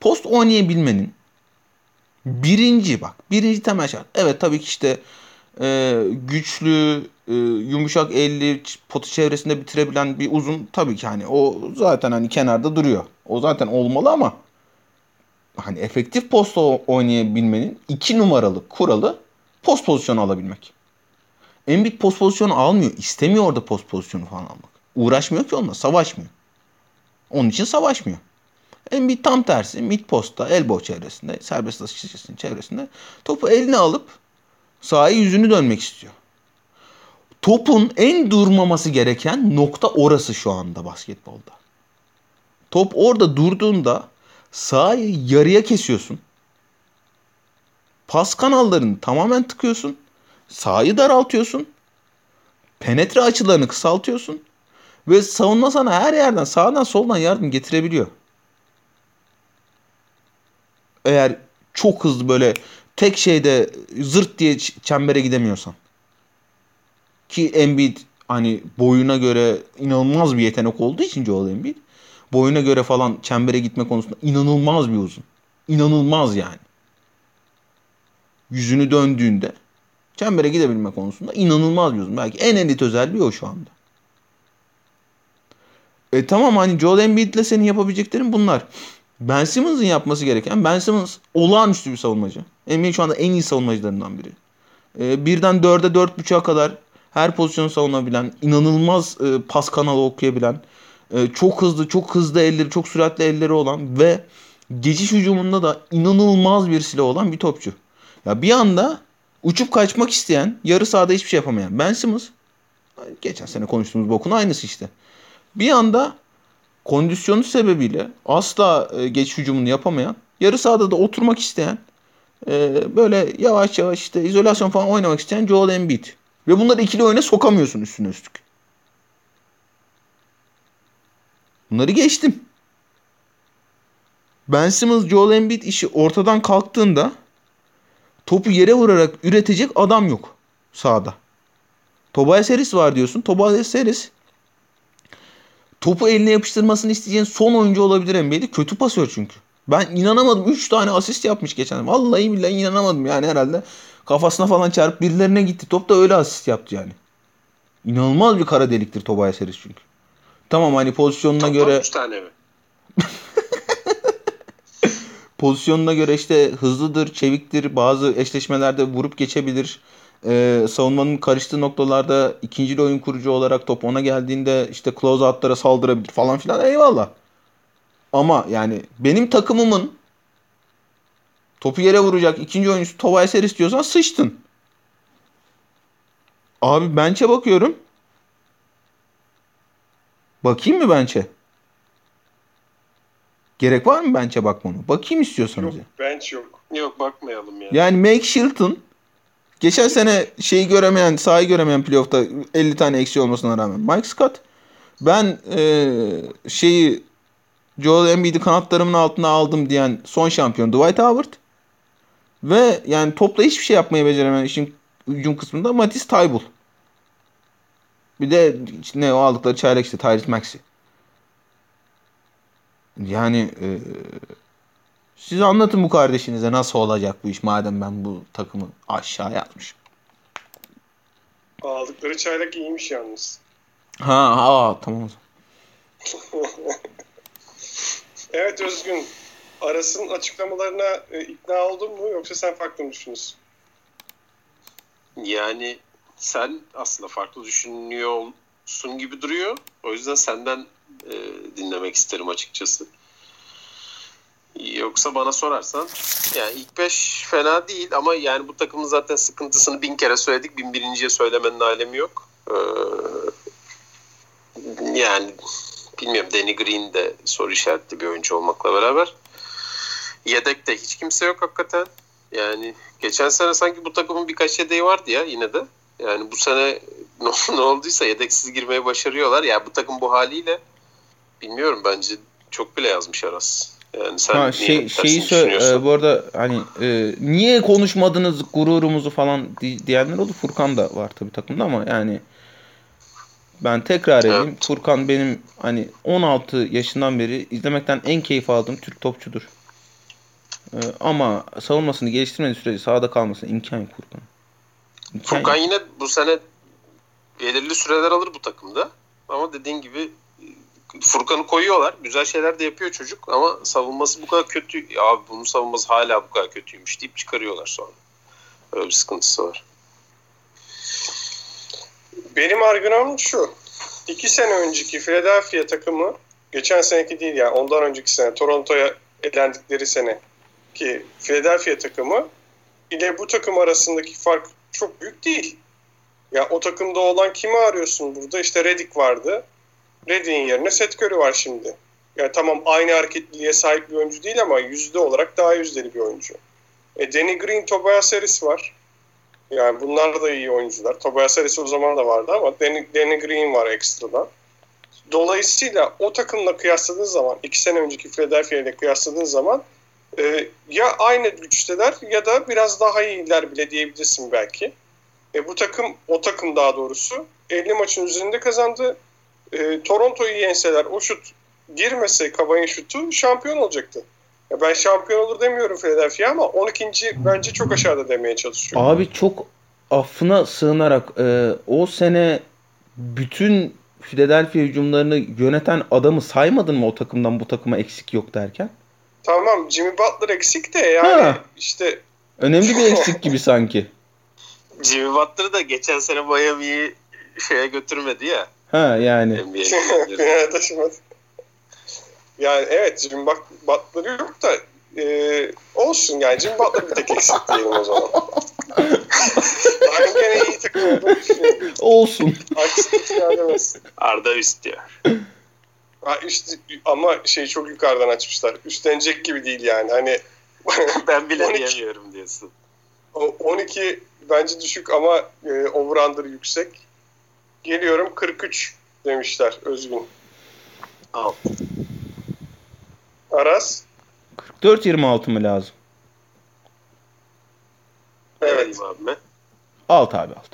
post oynayabilmenin birinci bak birinci temel şart. Evet tabii ki işte e, güçlü, e, yumuşak elli, potu çevresinde bitirebilen bir uzun tabii ki hani o zaten hani kenarda duruyor. O zaten olmalı ama hani efektif posta oynayabilmenin iki numaralı kuralı post pozisyonu alabilmek. Embiid post pozisyonu almıyor. istemiyor orada post pozisyonu falan almak. Uğraşmıyor ki onunla. Savaşmıyor. Onun için savaşmıyor. Embiid tam tersi mid posta, elbow çevresinde, serbest atış çizgisinin çevresinde topu eline alıp sahaya yüzünü dönmek istiyor. Topun en durmaması gereken nokta orası şu anda basketbolda. Top orada durduğunda sahayı yarıya kesiyorsun. Pas kanallarını tamamen tıkıyorsun. Sahayı daraltıyorsun. Penetre açılarını kısaltıyorsun. Ve savunma sana her yerden sağdan soldan yardım getirebiliyor. Eğer çok hızlı böyle tek şeyde zırt diye çembere gidemiyorsan. Ki Embiid hani boyuna göre inanılmaz bir yetenek olduğu için Joel Embiid boyuna göre falan çembere gitme konusunda inanılmaz bir uzun. İnanılmaz yani. Yüzünü döndüğünde çembere gidebilme konusunda inanılmaz bir uzun. Belki en elit özelliği o şu anda. E tamam hani Joel Embiid'le senin yapabileceklerin bunlar. Ben Simmons'ın yapması gereken Ben Simmons olağanüstü bir savunmacı. NBA şu anda en iyi savunmacılarından biri. E, birden dörde dört buçuğa kadar her pozisyonu savunabilen, inanılmaz e, pas kanalı okuyabilen, e, çok hızlı, çok hızlı elleri, çok süratli elleri olan ve geçiş hücumunda da inanılmaz bir silah olan bir topçu. Ya bir anda uçup kaçmak isteyen, yarı sahada hiçbir şey yapamayan Ben Simmons, geçen sene konuştuğumuz bokun aynısı işte. Bir anda kondisyonu sebebiyle asla e, geç hücumunu yapamayan, yarı sahada da oturmak isteyen, e, böyle yavaş yavaş işte izolasyon falan oynamak isteyen Joel Embiid. Ve bunları ikili oyuna sokamıyorsun üstüne üstlük. Bunları geçtim. Ben Simmons, Joel Embiid işi ortadan kalktığında topu yere vurarak üretecek adam yok sahada. Tobias Harris var diyorsun. Tobias Harris topu eline yapıştırmasını isteyeceğin son oyuncu olabilir NBA'de. Kötü pasör çünkü. Ben inanamadım. 3 tane asist yapmış geçen. Vallahi billahi inanamadım yani herhalde. Kafasına falan çarpıp birilerine gitti. Top da öyle asist yaptı yani. İnanılmaz bir kara deliktir Tobias Harris çünkü. Tamam hani pozisyonuna Toplam göre... 3 tane mi? pozisyonuna göre işte hızlıdır, çeviktir. Bazı eşleşmelerde vurup geçebilir. Ee, savunmanın karıştığı noktalarda ikinci oyun kurucu olarak top ona geldiğinde işte close out'lara saldırabilir falan filan eyvallah. Ama yani benim takımımın topu yere vuracak ikinci oyuncusu Tobias Harris diyorsan sıçtın. Abi bench'e bakıyorum. Bakayım mı bench'e? Gerek var mı bench'e bakmama? Bakayım istiyorsanız. Yok bench yok. Yok bakmayalım ya. Yani Make Shilton geçen sene şeyi göremeyen, sahayı göremeyen playoff'ta 50 tane eksi olmasına rağmen Mike Scott ben e, şeyi Joel Embiid'i kanatlarımın altına aldım diyen son şampiyon Dwight Howard ve yani topla hiçbir şey yapmayı beceremeyen işin hücum kısmında Matisse Thybulle. Bir de ne o aldıkları çaylak işte Tyrese Maxey. Yani e, siz anlatın bu kardeşinize nasıl olacak bu iş madem ben bu takımı aşağı atmışım. Aldıkları çaylak iyiymiş yalnız. Ha, ha tamam o zaman. Evet Özgün. Aras'ın açıklamalarına e, ikna oldun mu yoksa sen farklı mı düşünüyorsun? Yani sen aslında farklı düşünüyorsun gibi duruyor. O yüzden senden e, dinlemek isterim açıkçası. Yoksa bana sorarsan yani ilk beş fena değil ama yani bu takımın zaten sıkıntısını bin kere söyledik. Bin birinciye söylemenin alemi yok. Ee, yani bilmiyorum Danny Green de soru işaretli bir oyuncu olmakla beraber. Yedekte hiç kimse yok hakikaten. Yani geçen sene sanki bu takımın birkaç yedeği vardı ya yine de. Yani bu sene ne, ne olduysa yedeksiz girmeye başarıyorlar. Ya yani bu takım bu haliyle bilmiyorum bence çok bile yazmış Aras. Yani sen ha, şey, şeyi sö- e, bu arada hani e, niye konuşmadınız gururumuzu falan di- diyenler oldu. Furkan da var tabii takımda ama yani ben tekrar edeyim. Evet. Furkan benim hani 16 yaşından beri izlemekten en keyif aldığım Türk topçudur. Ee, ama savunmasını geliştirmediği sürece sahada kalmasına imkan yok Furkan. Furkan yine bu sene belirli süreler alır bu takımda. Ama dediğin gibi Furkan'ı koyuyorlar. Güzel şeyler de yapıyor çocuk ama savunması bu kadar kötü. Ya abi bunun savunması hala bu kadar kötüymüş deyip çıkarıyorlar sonra. Öyle bir sıkıntısı var. Benim argümanım şu. İki sene önceki Philadelphia takımı geçen seneki değil yani ondan önceki sene Toronto'ya elendikleri sene ki Philadelphia takımı ile bu takım arasındaki fark çok büyük değil. Ya o takımda olan kimi arıyorsun burada? İşte Redick vardı. Redick'in yerine Seth Curry var şimdi. Yani tamam aynı hareketliliğe sahip bir oyuncu değil ama yüzde olarak daha yüzdeli bir oyuncu. E, Danny Green, Tobias Harris var. Yani bunlar da iyi oyuncular. Tobias Harris o zaman da vardı ama Danny, Danny Green var ekstradan. Dolayısıyla o takımla kıyasladığın zaman, iki sene önceki Philadelphia ile kıyasladığın zaman e, ya aynı güçteler ya da biraz daha iyiler bile diyebilirsin belki. E, bu takım, o takım daha doğrusu 50 maçın üzerinde kazandı. E, Toronto'yu yenseler o şut girmese Kavay'ın şutu şampiyon olacaktı. Ya ben şampiyon olur demiyorum Philadelphia ama 12. bence çok aşağıda demeye çalışıyorum. Abi çok affına sığınarak e, o sene bütün Philadelphia hücumlarını yöneten adamı saymadın mı o takımdan bu takıma eksik yok derken? Tamam Jimmy Butler eksik de yani Ha. işte Önemli bir eksik gibi sanki. Jimmy Butler da geçen sene Miami'yi şeye götürmedi ya. Ha yani. NBA'ye. Taşımadı. Yani evet But- Butler yok da e, olsun yani Jimmy Butler bir tek eksik diyelim o zaman. ben gene iyi takım olduğunu düşünüyorum. Olsun. Aksini iademezsin. Arda üst diyor. Ha, üst, ama şey çok yukarıdan açmışlar. Üstlenecek gibi değil yani. Hani Ben bile 12. diyemiyorum diyorsun. o 12 bence düşük ama e, over-under yüksek. Geliyorum 43 demişler Özgün. Al. Aras. 44-26 mı lazım? Evet. Abime. Alt abi alt.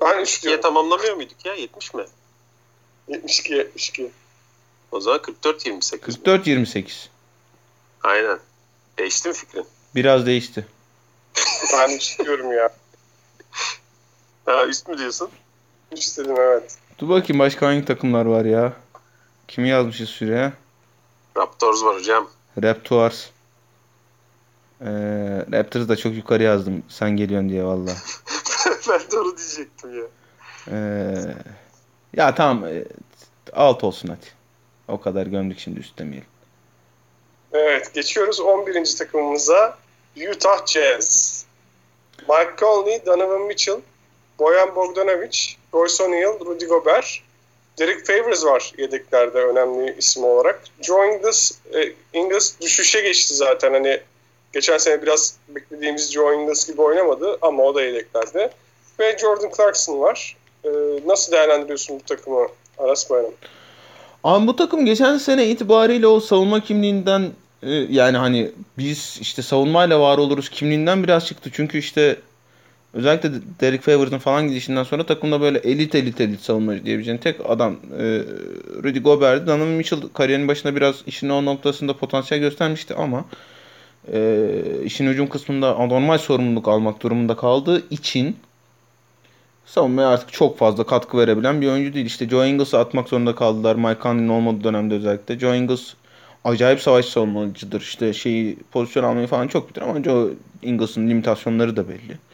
Ben 3 Diye diyorum. tamamlamıyor muyduk ya? 70 mi? 72 72. O zaman 44-28. 44-28. Aynen. Değişti mi fikrin? Biraz değişti. Ben 3 diyorum ya. Ha üst mü diyorsun? 3 dedim evet. Dur bakayım başka hangi takımlar var ya? Kimi yazmışız şuraya? Raptors var hocam. Raptors. Ee, Raptors da çok yukarı yazdım. Sen geliyorsun diye valla. ben de onu diyecektim ya. Ee, ya tamam. e, alt olsun hadi. O kadar gömdük şimdi üst demeyelim. Evet geçiyoruz 11. takımımıza. Utah Jazz. Mike Conley, Donovan Mitchell, Boyan Bogdanovic, Royce O'Neal, Rudy Gobert, Derek Favors var yedeklerde önemli isim olarak. Joe Ingles, e, Ingles düşüşe geçti zaten. Hani geçen sene biraz beklediğimiz Joe Ingles gibi oynamadı ama o da yedeklerde. Ve Jordan Clarkson var. E, nasıl değerlendiriyorsun bu takımı Aras Bayram? Ama bu takım geçen sene itibariyle o savunma kimliğinden e, yani hani biz işte savunmayla var oluruz kimliğinden biraz çıktı. Çünkü işte özellikle Derek Favors'ın falan gidişinden sonra takımda böyle elit elit elit savunmacı diyebileceğin tek adam e, Rudy Gobert'di. Donovan Mitchell kariyerinin başında biraz işin o noktasında potansiyel göstermişti ama e, işin hücum kısmında anormal sorumluluk almak durumunda kaldığı için savunmaya artık çok fazla katkı verebilen bir oyuncu değil. İşte Joe Ingles'ı atmak zorunda kaldılar. Mike Conley'nin olmadığı dönemde özellikle. Joe Ingles acayip savaş savunmacıdır. İşte şeyi pozisyon almayı falan çok bilir ama Joe Ingles'ın limitasyonları da belli.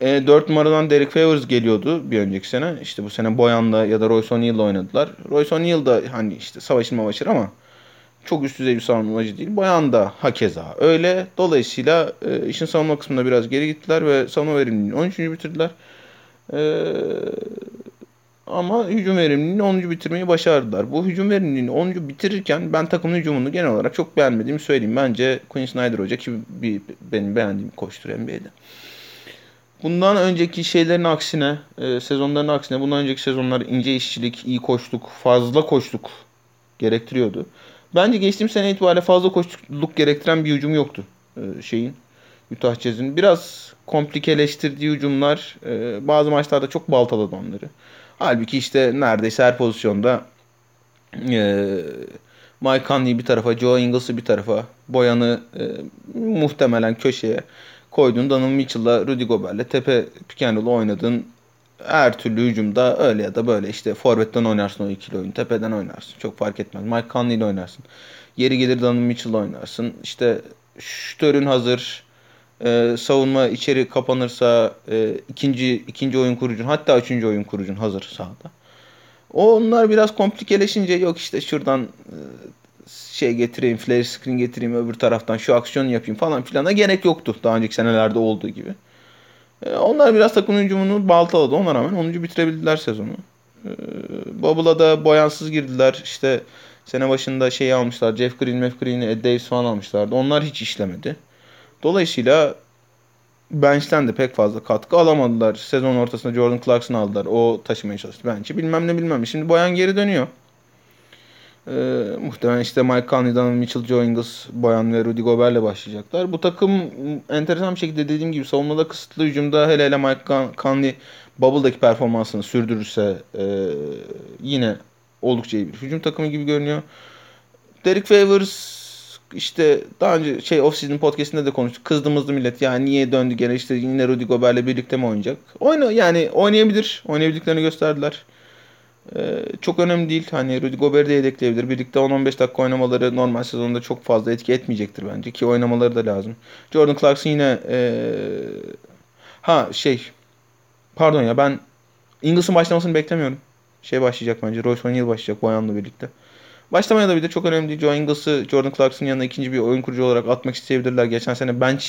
E, 4 numaradan Derek Favors geliyordu bir önceki sene. İşte bu sene Boyan'la ya da Royce O'Neal'la oynadılar. Royce O'Neal da hani işte savaşın mavaşır ama çok üst düzey bir savunmacı değil. Boyan da hakeza öyle. Dolayısıyla e, işin savunma kısmında biraz geri gittiler ve savunma verimliliğini 13. bitirdiler. Ee, ama hücum verimliliğini 10. bitirmeyi başardılar. Bu hücum verimliliğini 10. bitirirken ben takımın hücumunu genel olarak çok beğenmediğimi söyleyeyim. Bence Quinn Snyder Hoca ki bir, benim beğendiğim koçtur NBA'de. Bundan önceki şeylerin aksine, e, sezonların aksine bundan önceki sezonlar ince işçilik, iyi koçluk, fazla koçluk gerektiriyordu. Bence geçtiğim sene itibariyle fazla koçluk gerektiren bir hücum yoktu e, şeyin. Utah Jazz'in. Biraz komplikeleştirdiği hücumlar e, bazı maçlarda çok baltaladı onları. Halbuki işte neredeyse her pozisyonda e, Mike Conley'i bir tarafa, Joe Ingles'ı bir tarafa, Boyan'ı e, muhtemelen köşeye, koydun Donovan Mitchell'la Rudy Gobert'le tepe pick and oynadın. Her türlü hücumda öyle ya da böyle işte forvetten oynarsın o ikili oyun. Tepeden oynarsın. Çok fark etmez. Mike Conley ile oynarsın. Yeri gelir Donovan Mitchell oynarsın. İşte şütörün hazır. Ee, savunma içeri kapanırsa e, ikinci ikinci oyun kurucun hatta üçüncü oyun kurucun hazır sahada. Onlar biraz komplikeleşince yok işte şuradan e, şey getireyim, flare screen getireyim öbür taraftan şu aksiyon yapayım falan filana gerek yoktu daha önceki senelerde olduğu gibi. E, onlar biraz takım hücumunu baltaladı. Ona rağmen 10. bitirebildiler sezonu. E, Bubble'a da boyansız girdiler. İşte sene başında şeyi almışlar. Jeff Green, Jeff Green'i, Ed Davis falan almışlardı. Onlar hiç işlemedi. Dolayısıyla bench'ten de pek fazla katkı alamadılar. Sezon ortasında Jordan Clarkson aldılar. O taşımaya çalıştı bench'i. Bilmem ne bilmem. Şimdi Boyan geri dönüyor. Ee, muhtemelen işte Mike Conley'dan Mitchell Joe Ingles, Boyan ve Rudy Gobert'le başlayacaklar. Bu takım enteresan bir şekilde dediğim gibi savunmada kısıtlı hücumda hele hele Mike Conley Bubble'daki performansını sürdürürse e, yine oldukça iyi bir hücum takımı gibi görünüyor. Derek Favors işte daha önce şey off season podcast'inde de konuştuk. Kızdığımızdı millet. Yani niye döndü gene işte yine Rudy Gobert'le birlikte mi oynayacak? Oyna yani oynayabilir. Oynayabildiklerini gösterdiler. Ee, çok önemli değil. Hani Rudy Gobert'i de yedekleyebilir. Birlikte 10-15 dakika oynamaları normal sezonda çok fazla etki etmeyecektir bence. Ki oynamaları da lazım. Jordan Clarkson yine ee... ha şey pardon ya ben Ingles'ın başlamasını beklemiyorum. Şey başlayacak bence. Royce O'Neal başlayacak Boyan'la birlikte. Başlamaya da bir de çok önemli değil. Joe Ingles'ı Jordan Clarkson'ın yanına ikinci bir oyun kurucu olarak atmak isteyebilirler. Geçen sene bench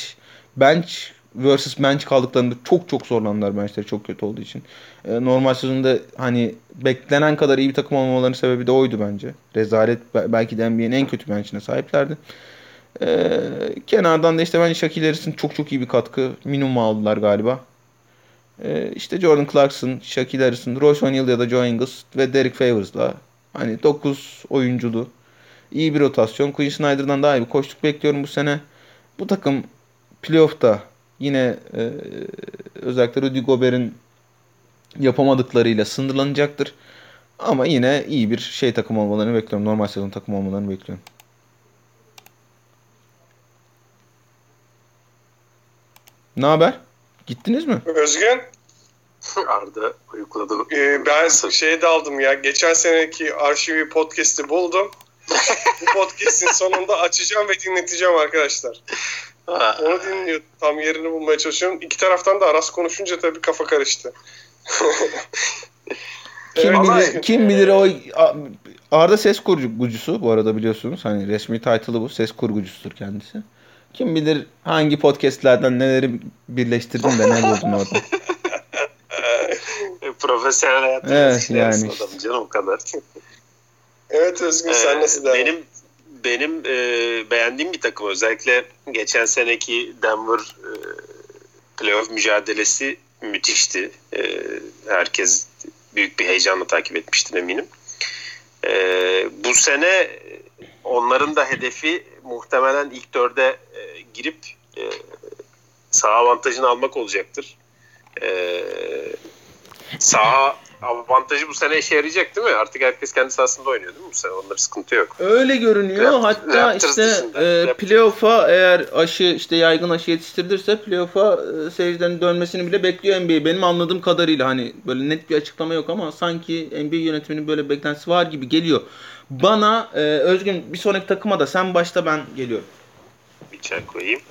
bench versus bench kaldıklarında çok çok zorlandılar benchleri çok kötü olduğu için. Ee, normal sezonda hani beklenen kadar iyi bir takım olmalarının sebebi de oydu bence. Rezalet belki de NBA'nin en kötü bench'ine sahiplerdi. Ee, kenardan da işte bence Shaquille Harris'in çok çok iyi bir katkı. Minimum aldılar galiba. Ee, işte Jordan Clarkson, Shaquille Harrison, Royce O'Neal ya da Joe Ingles ve Derek Favors'la Hani 9 oyunculu. iyi bir rotasyon. Quinn Snyder'dan daha iyi bir koştuk bekliyorum bu sene. Bu takım playoff'ta yine e, özellikle Rudy Gobert'in yapamadıklarıyla sınırlanacaktır. Ama yine iyi bir şey takım olmalarını bekliyorum. Normal sezon takım olmalarını bekliyorum. Ne haber? Gittiniz mi? Özgen? Arda uyukladı. Ee, ben şey de aldım ya. Geçen seneki arşivi podcast'i buldum. Bu podcast'in sonunda açacağım ve dinleteceğim arkadaşlar. Onu dinliyor. Tam yerini bulmaya çalışıyorum. İki taraftan da Aras konuşunca tabii kafa karıştı. kim evet, bilir, kim bilir o Arda ses kurgucusu bu arada biliyorsunuz. Hani resmi title'ı bu. Ses kurgucusudur kendisi. Kim bilir hangi podcast'lerden neleri birleştirdin de ne buldun orada. profesyonel hayatı evet, yani. adam canım o kadar. evet Özgün sen ee, nasıl devam? Benim benim e, beğendiğim bir takım özellikle geçen seneki Denver e, playoff mücadelesi müthişti. E, herkes büyük bir heyecanla takip etmiştir eminim. E, bu sene onların da hedefi muhtemelen ilk dörde e, girip e, sağ avantajını almak olacaktır. E, sağ avantajı bu sene işe yarayacak değil mi? Artık herkes kendi sahasında oynuyor değil mi bu sene? Onlarda sıkıntı yok. Öyle görünüyor. Raptors, Hatta Raptors işte e, playoff'a eğer aşı işte yaygın aşı yetiştirilirse playoff'a e, seyircilerin dönmesini bile bekliyor NBA. Benim anladığım kadarıyla hani böyle net bir açıklama yok ama sanki NBA yönetiminin böyle beklentisi var gibi geliyor. Bana e, Özgün bir sonraki takıma da sen başta ben geliyorum. Bir çay koyayım.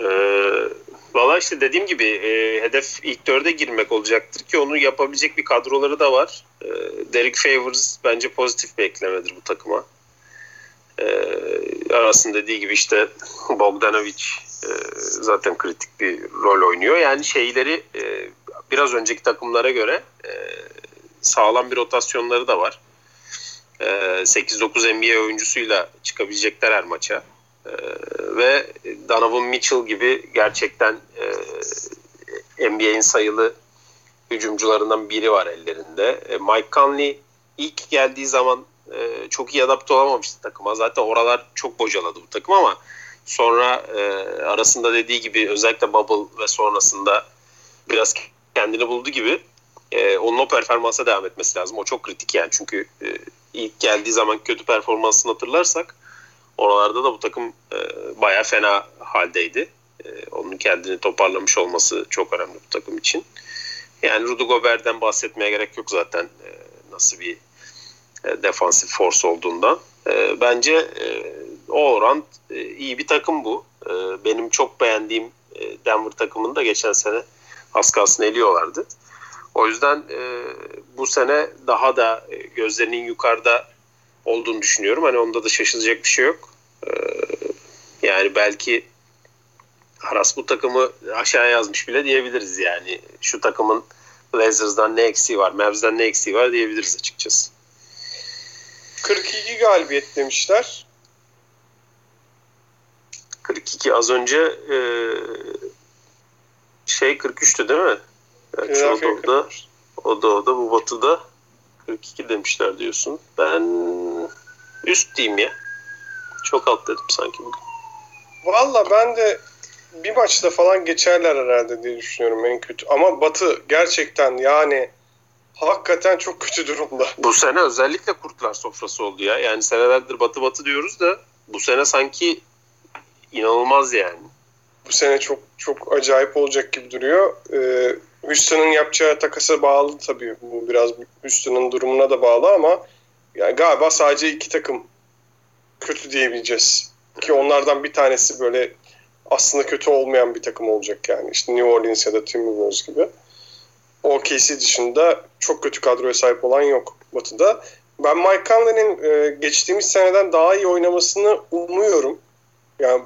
Ee, Valla işte dediğim gibi e, hedef ilk dörde girmek olacaktır ki onu yapabilecek bir kadroları da var. E, Derek Favors bence pozitif bir eklemedir bu takıma. E, arasında dediği gibi işte Bogdanovic e, zaten kritik bir rol oynuyor. Yani şeyleri e, biraz önceki takımlara göre e, sağlam bir rotasyonları da var. E, 8-9 NBA oyuncusuyla çıkabilecekler her maça. Ee, ve Donovan Mitchell gibi gerçekten e, NBA'in sayılı hücumcularından biri var ellerinde. E, Mike Conley ilk geldiği zaman e, çok iyi adapte olamamıştı takıma. Zaten oralar çok bocaladı bu takım ama sonra e, arasında dediği gibi özellikle Bubble ve sonrasında biraz kendini buldu gibi e, onun o performansa devam etmesi lazım. O çok kritik yani çünkü e, ilk geldiği zaman kötü performansını hatırlarsak Oralarda da bu takım e, baya fena haldeydi. E, onun kendini toparlamış olması çok önemli bu takım için. Yani Rudy Gobert'den bahsetmeye gerek yok zaten e, nasıl bir e, defansif force olduğundan. E, bence e, o oran e, iyi bir takım bu. E, benim çok beğendiğim e, Denver takımını da geçen sene az kalsın eliyorlardı. O yüzden e, bu sene daha da e, gözlerinin yukarıda olduğunu düşünüyorum. Hani onda da şaşılacak bir şey yok. E, yani belki Aras bu takımı aşağı yazmış bile diyebiliriz yani. Şu takımın Blazers'dan ne eksiği var, Mavs'dan ne eksiği var diyebiliriz açıkçası. 42 galibiyet demişler. 42 az önce e, şey 43'tü değil mi? Yani da o da, o da o da bu batıda 42 demişler diyorsun. Ben üst diyeyim ya. Çok alt dedim sanki bugün. Valla ben de bir maçta falan geçerler herhalde diye düşünüyorum en kötü. Ama Batı gerçekten yani hakikaten çok kötü durumda. Bu sene özellikle kurtlar sofrası oldu ya. Yani senelerdir Batı Batı diyoruz da bu sene sanki inanılmaz yani. Bu sene çok çok acayip olacak gibi duruyor. Ee, Houston'ın yapacağı takasa bağlı tabii. Bu biraz Houston'ın durumuna da bağlı ama yani galiba sadece iki takım kötü diyebileceğiz. Ki onlardan bir tanesi böyle aslında kötü olmayan bir takım olacak yani. İşte New Orleans ya da Timberwolves gibi. OKC dışında çok kötü kadroya sahip olan yok Batı'da. Ben Mike Conley'nin e, geçtiğimiz seneden daha iyi oynamasını umuyorum. Yani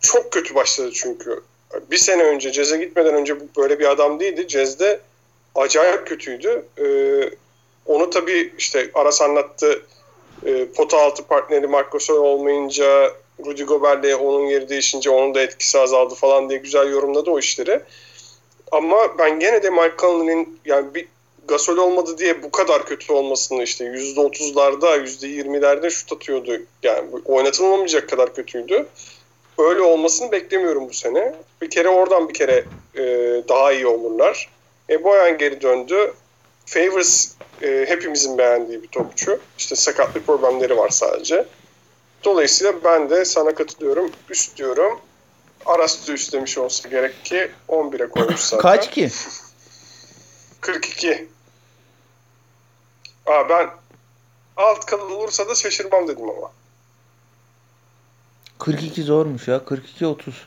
çok kötü başladı çünkü. Bir sene önce Cez'e gitmeden önce böyle bir adam değildi. Cez'de acayip kötüydü. E, onu tabii işte Aras anlattı. E, pota altı partneri Marc Gasol olmayınca Rudy Gobert'le onun yeri değişince onun da etkisi azaldı falan diye güzel yorumladı o işleri. Ama ben gene de Mike Conley'nin yani bir Gasol olmadı diye bu kadar kötü olmasını işte %30'larda %20'lerde şut atıyordu. Yani oynatılmamayacak kadar kötüydü. Öyle olmasını beklemiyorum bu sene. Bir kere oradan bir kere e, daha iyi olurlar. E, Boyan geri döndü. Favors e, hepimizin beğendiği bir topçu. İşte sakatlık problemleri var sadece. Dolayısıyla ben de sana katılıyorum. Üst diyorum. Aras da üst demiş olsa gerek ki 11'e koymuş zaten. Kaç ki? 42. Aa ben alt kalır olursa da şaşırmam dedim ama. 42 zormuş ya. 42 30.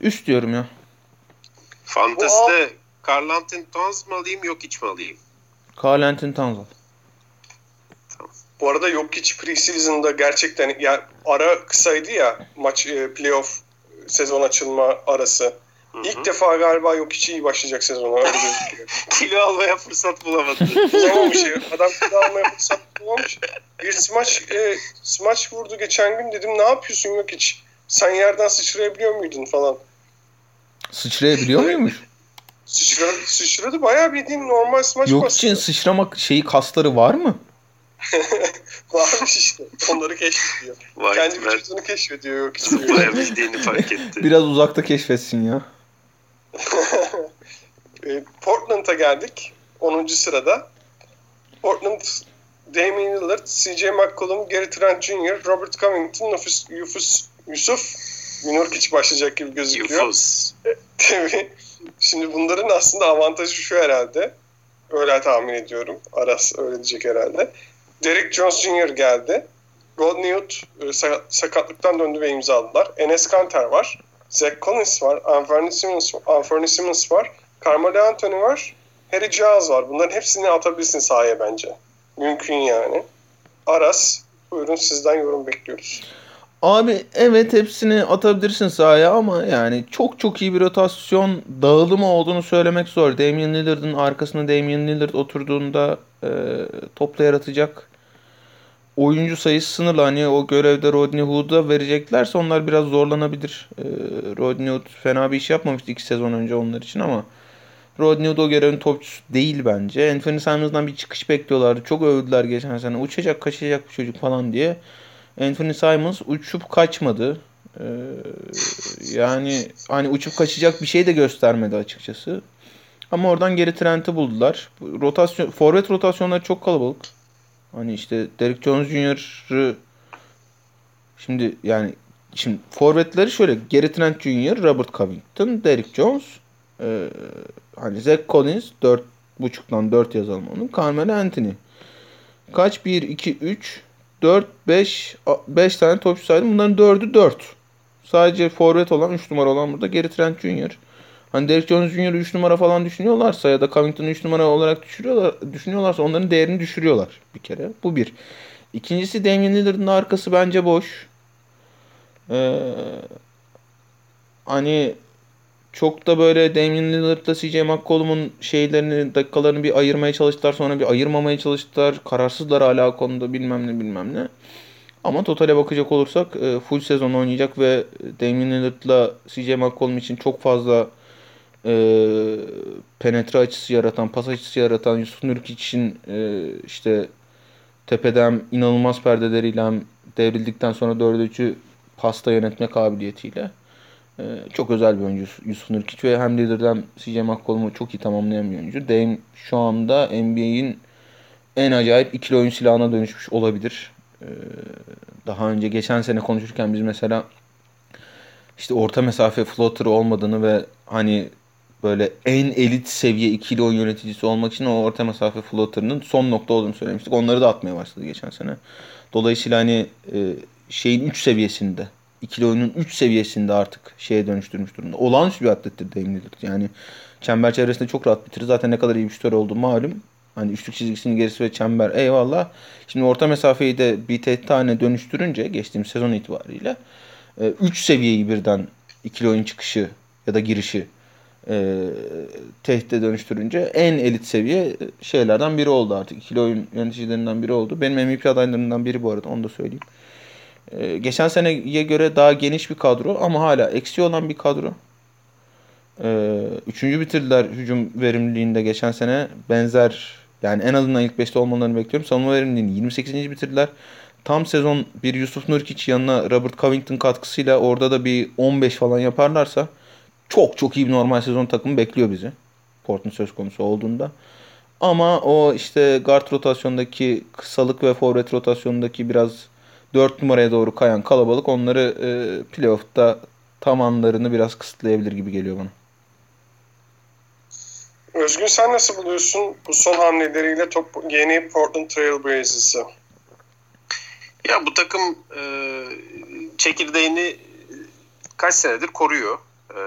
Üst diyorum ya. Fantezide Carl Anthony Towns mı alayım yok hiç mi alayım? Carl Anthony Towns al. Bu arada yok hiç preseason'da gerçekten ya ara kısaydı ya maç e, playoff sezon açılma arası. Hı-hı. İlk defa galiba yok hiç iyi başlayacak sezona öyle gözüküyor. kilo almaya fırsat bulamadı. Bulamamış ya. Adam kilo almaya fırsat bulamamış. Bir smaç, e, smaç vurdu geçen gün dedim ne yapıyorsun yok hiç. Sen yerden sıçrayabiliyor muydun falan. Sıçrayabiliyor muymuş? Sıçradı, sıçradı bayağı bildiğin normal smaç Yok için sıçramak şeyi kasları var mı? Varmış işte. Onları keşfediyor. Vay Kendi ben... vücudunu keşfediyor. Yok hiç Bayağı bildiğini fark etti. Biraz uzakta keşfetsin ya. E, Portland'a geldik. 10. sırada. Portland Damian Lillard, CJ McCollum, Gary Trent Jr., Robert Covington, Yusuf, Minurkic başlayacak gibi gözüküyor. Yufus. Tabii. Şimdi bunların aslında avantajı şu herhalde. Öyle tahmin ediyorum. Aras öyle diyecek herhalde. Derek Jones Jr. geldi. Rodney Hood e, sakatlıktan döndü ve imzaladılar. Enes Kanter var. Zach Collins var. Anthony Simmons, Anthony Simmons var. Carmelo Anthony var. Harry Giles var. Bunların hepsini atabilirsin sahaya bence. Mümkün yani. Aras, buyurun sizden yorum bekliyoruz. Abi evet hepsini atabilirsin sahaya ama yani çok çok iyi bir rotasyon dağılımı olduğunu söylemek zor. Damian Lillard'ın arkasına Damian Lillard oturduğunda e, topla yaratacak oyuncu sayısı sınırlı. Hani o görevde Rodney Hood'a vereceklerse onlar biraz zorlanabilir. E, Rodney Hood fena bir iş yapmamıştı iki sezon önce onlar için ama Rodney Hood o görevin topçusu değil bence. Anthony Simons'dan bir çıkış bekliyorlardı. Çok övdüler geçen sene. Uçacak kaçacak bir çocuk falan diye. Anthony Simons uçup kaçmadı. Ee, yani hani uçup kaçacak bir şey de göstermedi açıkçası. Ama oradan geri Trent'i buldular. Rotasyon, forvet rotasyonları çok kalabalık. Hani işte Derek Jones Jr.'ı şimdi yani şimdi forvetleri şöyle Gary Trent Jr., Robert Covington, Derek Jones, e, hani Zach Collins 4.5'dan 4 yazalım onu. Carmelo Anthony. Kaç? 1, 2, 3, 4, 5, 5 tane topçu saydım. Bunların 4'ü 4. Sadece forvet olan 3 numara olan burada Gary Trent Jr. Hani Derek Jones Jr. 3 numara falan düşünüyorlarsa ya da Covington'ı 3 numara olarak düşürüyorlar, düşünüyorlarsa onların değerini düşürüyorlar bir kere. Bu bir. İkincisi Damian Lillard'ın arkası bence boş. Ee, hani çok da böyle Damian Lillard'la CJ McCollum'un şeylerini, dakikalarını bir ayırmaya çalıştılar. Sonra bir ayırmamaya çalıştılar. Kararsızlar hala konuda bilmem ne bilmem ne. Ama totale bakacak olursak e, full sezon oynayacak ve Damian Lillard'la CJ McCollum için çok fazla e, penetre açısı yaratan, pas açısı yaratan Yusuf Nurkic'in e, işte tepeden inanılmaz perdeleriyle devrildikten sonra dördüncü pasta yönetme kabiliyetiyle e, çok özel bir oyuncu Yusuf Nurkic ve hem Lillard'dan CJ McCollum'u çok iyi tamamlayan bir oyuncu. Dame şu anda NBA'in en acayip ikili oyun silahına dönüşmüş olabilir. E, daha önce geçen sene konuşurken biz mesela işte orta mesafe floater olmadığını ve hani böyle en elit seviye ikili oyun yöneticisi olmak için o orta mesafe floater'ının son nokta olduğunu söylemiştik. Onları da atmaya başladı geçen sene. Dolayısıyla hani e, şeyin 3 seviyesinde ikili oyunun 3 seviyesinde artık şeye dönüştürmüş durumda. Olağanüstü bir atlettir Dame Lillard. Yani çember çevresinde çok rahat bitirir. Zaten ne kadar iyi bir şutör olduğu malum. Hani üçlük çizgisinin gerisi ve çember eyvallah. Şimdi orta mesafeyi de bir haline dönüştürünce geçtiğimiz sezon itibariyle 3 e, seviyeyi birden ikili oyun çıkışı ya da girişi e, tehdide dönüştürünce en elit seviye şeylerden biri oldu artık. İkili oyun yöneticilerinden biri oldu. Benim MVP adaylarından biri bu arada onu da söyleyeyim. E, geçen seneye göre daha geniş bir kadro ama hala eksiği olan bir kadro. E, üçüncü bitirdiler hücum verimliliğinde geçen sene. Benzer yani en azından ilk 5'te olmalarını bekliyorum. Savunma verimliliğini 28. bitirdiler. Tam sezon bir Yusuf Nurkic yanına Robert Covington katkısıyla orada da bir 15 falan yaparlarsa çok çok iyi bir normal sezon takımı bekliyor bizi. Port'un söz konusu olduğunda. Ama o işte guard rotasyondaki kısalık ve forvet rotasyondaki biraz 4 numaraya doğru kayan kalabalık onları e, playoff'ta tam anlarını biraz kısıtlayabilir gibi geliyor bana. Özgün sen nasıl buluyorsun bu son hamleleriyle top, yeni Portland Trail Blazers'ı? Ya bu takım e, çekirdeğini kaç senedir koruyor. E,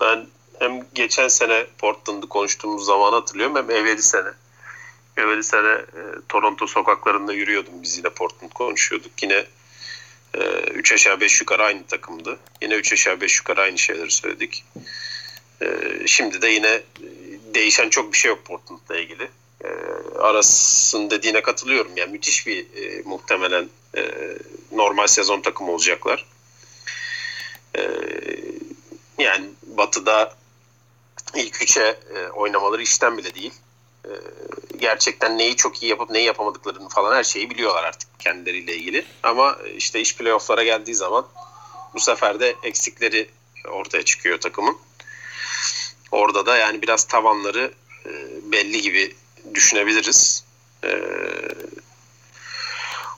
ben hem geçen sene Portland'ı konuştuğumuz zaman hatırlıyorum hem evveli sene. Evveli sene e, Toronto sokaklarında yürüyordum biz yine Portland konuşuyorduk. Yine 3 e, aşağı 5 yukarı aynı takımdı. Yine 3 aşağı 5 yukarı aynı şeyleri söyledik. E, şimdi de yine değişen çok bir şey yok Portland'la ilgili. E, Aras'ın dediğine katılıyorum. Yani müthiş bir e, muhtemelen e, normal sezon takımı olacaklar. E, yani Batı'da ilk üçe e, oynamaları işten bile değil. E, gerçekten neyi çok iyi yapıp neyi yapamadıklarını falan her şeyi biliyorlar artık kendileriyle ilgili. Ama işte iş playofflara geldiği zaman bu sefer de eksikleri ortaya çıkıyor takımın. Orada da yani biraz tavanları e, belli gibi düşünebiliriz. E,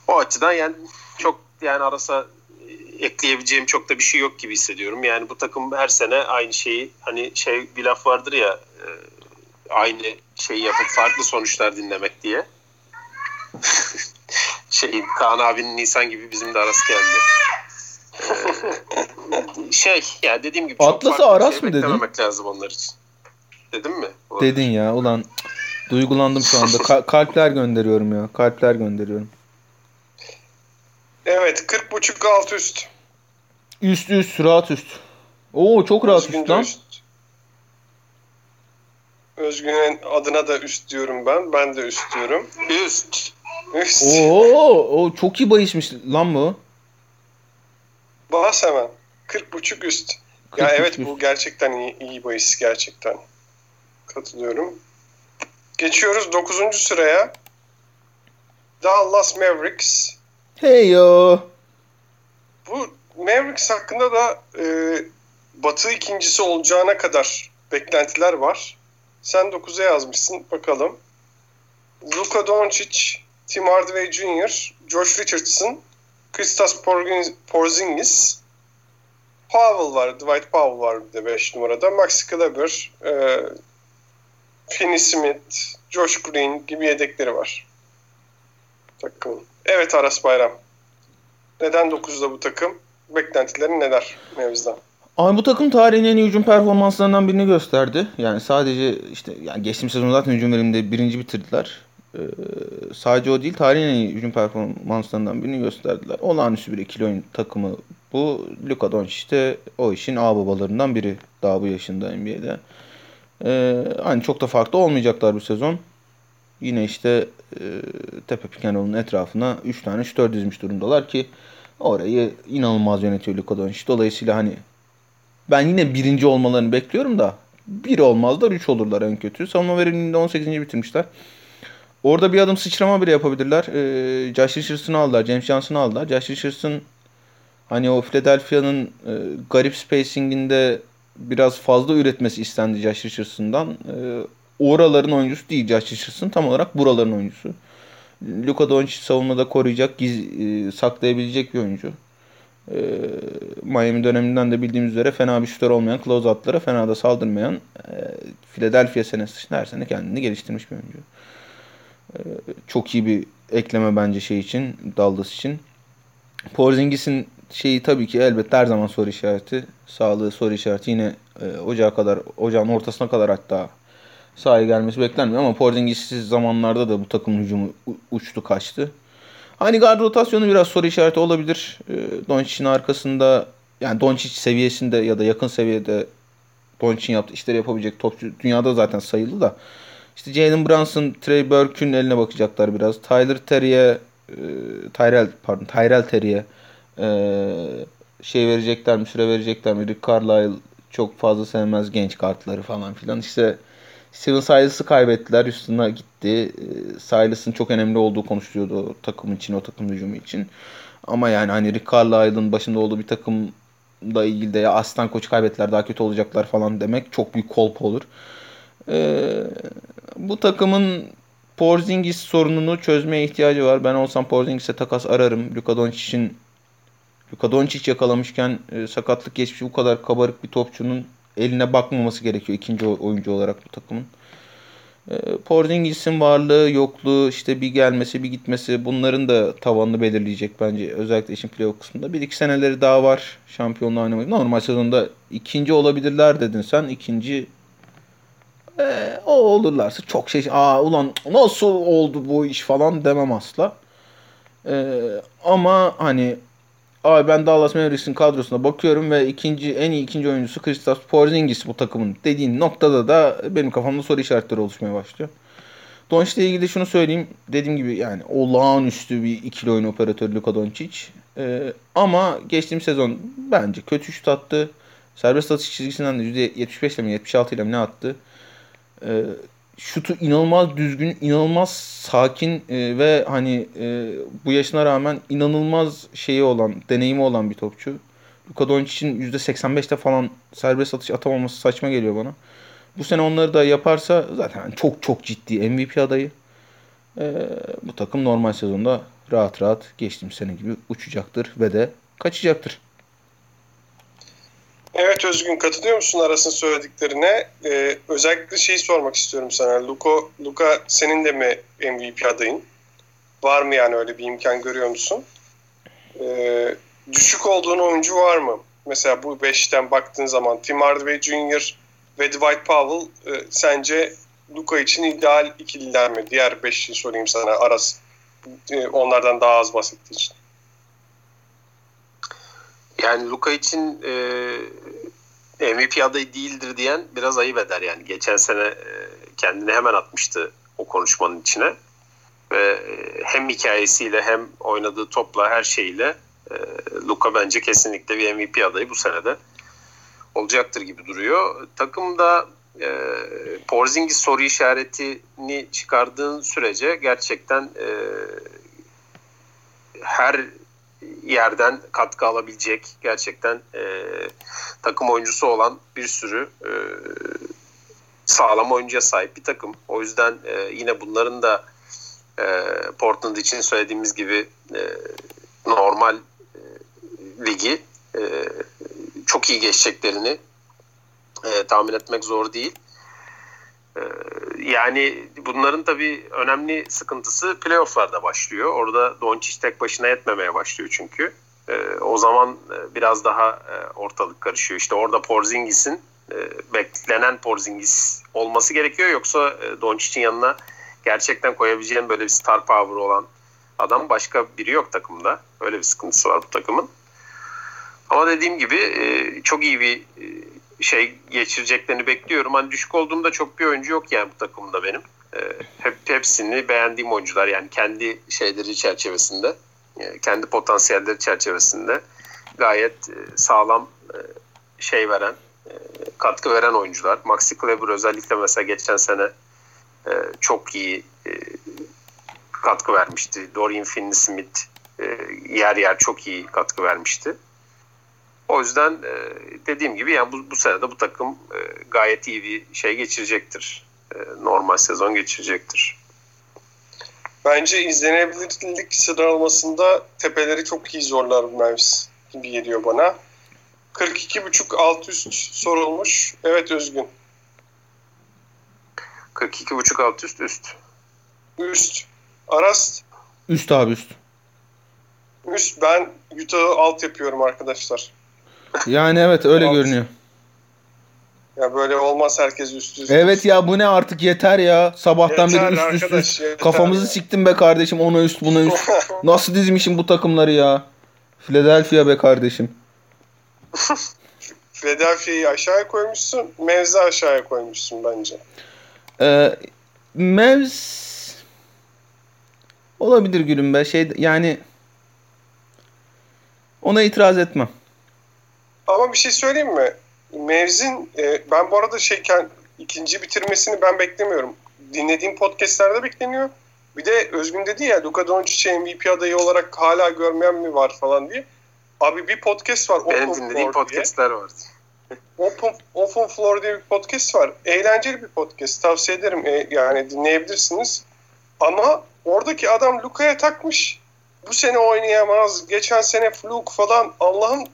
o açıdan yani çok yani arasa ekleyebileceğim çok da bir şey yok gibi hissediyorum. Yani bu takım her sene aynı şeyi hani şey bir laf vardır ya e, aynı şeyi yapıp farklı sonuçlar dinlemek diye. şey Kaan abinin Nisan gibi bizim de arası geldi. Ee, şey ya dediğim gibi çok Atlas'ı Aras şey mı dedin? lazım onlar için. Dedim mi? Olabilir. Dedin ya ulan duygulandım şu anda. Ka- kalpler gönderiyorum ya. Kalpler gönderiyorum. Evet 40.5 alt üst. Üst üst rahat üst. Oo çok rahat üst lan. Üst. Özgün'ün adına da üst diyorum ben. Ben de üst diyorum. Üst. Üst. Oo, o çok iyi bayışmış lan bu. Bas hemen. 40.5 üst. 40 ya evet bu gerçekten iyi, iyi bahis gerçekten. Katılıyorum. Geçiyoruz 9. sıraya. Dallas Mavericks. Hey yo. Bu Mavericks hakkında da e, Batı ikincisi olacağına kadar beklentiler var. Sen 9'a yazmışsın. Bakalım. Luka Doncic, Tim Hardaway Jr., Josh Richardson, Kristaps Porzingis, Powell var, Dwight Powell var bir de 5 numarada. Max Kleber, e, Finney Smith, Josh Green gibi yedekleri var. Takımın. Evet Aras Bayram. Neden 9'da bu takım? Beklentilerin neler Mevz'den? Abi bu takım tarihin en iyi hücum performanslarından birini gösterdi. Yani sadece işte yani geçtiğimiz sezon zaten hücum veriminde birinci bitirdiler. Ee, sadece o değil tarihin en iyi hücum performanslarından birini gösterdiler. Olağanüstü bir ikili oyun takımı bu. Luka Doncic de o işin ağababalarından biri daha bu yaşında NBA'de. Ee, hani çok da farklı olmayacaklar bu sezon. Yine işte e, Tepe Pikenoğlu'nun etrafına 3 tane şütör dizmiş durumdalar ki orayı inanılmaz yönetiyor Luka Doncic. Dolayısıyla hani ben yine birinci olmalarını bekliyorum da bir olmazlar 3 olurlar en kötü. Savunma verimliliğinde 18. bitirmişler. Orada bir adım sıçrama bile yapabilirler. Ee, Josh Richardson'ı aldılar. James Johnson'ı aldılar. Josh Richardson hani o Philadelphia'nın e, garip spacing'inde biraz fazla üretmesi istendi Josh Richardson'dan. E, oraların oyuncusu değil Josh Richardson. Tam olarak buraların oyuncusu. Luka Doncic savunmada koruyacak, giz, e, saklayabilecek bir oyuncu. E, Miami döneminden de bildiğimiz üzere fena bir şütör olmayan, closeout'lara fena da saldırmayan e, Philadelphia senesi dışında her sene kendini geliştirmiş bir oyuncu. E, çok iyi bir ekleme bence şey için, Dallas için. Porzingis'in şeyi tabii ki elbette her zaman soru işareti. Sağlığı soru işareti yine e, ocağa kadar, ocağın ortasına kadar hatta sahaya gelmesi beklenmiyor ama Porzingis'siz zamanlarda da bu takım hücumu uçtu kaçtı. Hani guard rotasyonu biraz soru işareti olabilir. E, Doncic'in arkasında yani Doncic seviyesinde ya da yakın seviyede Doncic'in yaptığı işleri yapabilecek topçu dünyada zaten sayılı da. İşte Jalen Brunson, Trey Burke'ün eline bakacaklar biraz. Tyler Terry'e e, Tyrell pardon Tyrell Terry'e e, şey verecekler mi süre verecekler mi? Rick Carlisle çok fazla sevmez genç kartları falan filan. İşte Steven Silas'ı kaybettiler. Üstüne gitti. E, Silas'ın çok önemli olduğu konuşuluyordu takım için, o takım hücumu için. Ama yani hani Rick Carlisle'ın başında olduğu bir takımla ilgili de ya aslan koçu kaybettiler daha kötü olacaklar falan demek çok büyük kolpa olur. Ee, bu takımın Porzingis sorununu çözmeye ihtiyacı var. Ben olsam Porzingis'e takas ararım. Luka Doncic'in Luka Doncic yakalamışken e, sakatlık geçmiş bu kadar kabarık bir topçunun eline bakmaması gerekiyor ikinci oyuncu olarak bu takımın. E, Porzingis'in varlığı, yokluğu, işte bir gelmesi, bir gitmesi bunların da tavanını belirleyecek bence. Özellikle işin playoff kısmında. Bir iki seneleri daha var şampiyonluğu oynamayı. Normal sezonda ikinci olabilirler dedin sen. ikinci e, o olurlarsa çok şey aa ulan nasıl oldu bu iş falan demem asla. E, ama hani Abi ben Dallas Mavericks'in kadrosuna bakıyorum ve ikinci en iyi ikinci oyuncusu Kristaps Porzingis bu takımın dediğin noktada da benim kafamda soru işaretleri oluşmaya başlıyor. Doncic ile ilgili şunu söyleyeyim. Dediğim gibi yani olağanüstü bir ikili oyun operatörü Luka Doncic. Ee, ama geçtiğim sezon bence kötü şut attı. Serbest atış çizgisinden de %75 ile mi 76 ile mi ne attı. Ee, şutu inanılmaz düzgün, inanılmaz sakin e, ve hani e, bu yaşına rağmen inanılmaz şeyi olan, deneyimi olan bir topçu. Luka Doncic'in %85'te falan serbest atış atamaması saçma geliyor bana. Bu sene onları da yaparsa zaten çok çok ciddi MVP adayı. E, bu takım normal sezonda rahat rahat geçtiğim sene gibi uçacaktır ve de kaçacaktır. Evet Özgün katılıyor musun Aras'ın söylediklerine? Ee, özellikle şeyi sormak istiyorum sana. Luka, Luka senin de mi MVP adayın? Var mı yani öyle bir imkan görüyor musun? Ee, düşük olduğun oyuncu var mı? Mesela bu beşten baktığın zaman Tim Hardaway Jr. ve Dwight Powell e, sence Luka için ideal ikililer mi? Diğer beşi sorayım sana Aras. E, onlardan daha az bahsettiği için. Yani Luka için e, MVP adayı değildir diyen biraz ayıp eder yani. Geçen sene e, kendini hemen atmıştı o konuşmanın içine. Ve e, hem hikayesiyle hem oynadığı topla her şeyle e, Luka bence kesinlikle bir MVP adayı bu senede olacaktır gibi duruyor. Takımda e, Porzingis soru işaretini çıkardığın sürece gerçekten e, her yerden katkı alabilecek gerçekten e, takım oyuncusu olan bir sürü e, sağlam oyuncuya sahip bir takım. O yüzden e, yine bunların da e, Portland için söylediğimiz gibi e, normal e, ligi e, çok iyi geçeceklerini e, tahmin etmek zor değil. E, yani bunların tabii önemli sıkıntısı playofflarda başlıyor. Orada Doncic tek başına yetmemeye başlıyor çünkü. E, o zaman e, biraz daha e, ortalık karışıyor. İşte orada Porzingis'in e, beklenen Porzingis olması gerekiyor. Yoksa Doncic'in yanına gerçekten koyabileceğin böyle bir star power olan adam başka biri yok takımda. Öyle bir sıkıntısı var bu takımın. Ama dediğim gibi çok iyi bir şey geçireceklerini bekliyorum. Hani düşük olduğumda çok bir oyuncu yok yani bu takımda benim. E, hep hepsini beğendiğim oyuncular yani kendi şeyleri çerçevesinde, e, kendi potansiyelleri çerçevesinde gayet e, sağlam e, şey veren, katkı veren oyuncular. Maxi Kleber özellikle mesela geçen sene çok iyi katkı vermişti. Dorian Finney-Smith yer yer çok iyi katkı vermişti. O yüzden e, dediğim gibi yani bu, bu sene de bu takım e, gayet iyi bir şey geçirecektir. E, normal sezon geçirecektir. Bence izlenebilirlik sıralamasında tepeleri çok iyi zorlar Mavs gibi geliyor bana. 42.5 alt üst sorulmuş. Evet Özgün. 42.5 alt üst üst. Üst. Aras. Üst abi üst. Üst. Ben Utah'ı alt yapıyorum arkadaşlar. Yani evet öyle Alt. görünüyor. Ya böyle olmaz herkes üst üst. Evet ya bu ne artık yeter ya. Sabahtan Yeter beri üst üst arkadaş, üst. yeter Kafamızı siktim be kardeşim ona üst buna üst. Nasıl dizmişim bu takımları ya. Philadelphia be kardeşim. Philadelphia'yı aşağıya koymuşsun. Mavs'i aşağıya koymuşsun bence. Ee, Mavs olabilir gülüm be. Şey yani ona itiraz etmem. Ama bir şey söyleyeyim mi? Mavs'in e, ben bu arada şeyken ikinci bitirmesini ben beklemiyorum. Dinlediğim podcastlerde bekleniyor. Bir de Özgün dedi ya Luka Doncic'i MVP adayı olarak hala görmeyen mi var falan diye. Abi bir podcast var. Benim Open dinlediğim Floor diye. podcastler var. Open, Open Floor diye bir podcast var. Eğlenceli bir podcast. Tavsiye ederim. E, yani dinleyebilirsiniz. Ama oradaki adam Luka'ya takmış. Bu sene oynayamaz. Geçen sene fluk falan. Allah'ım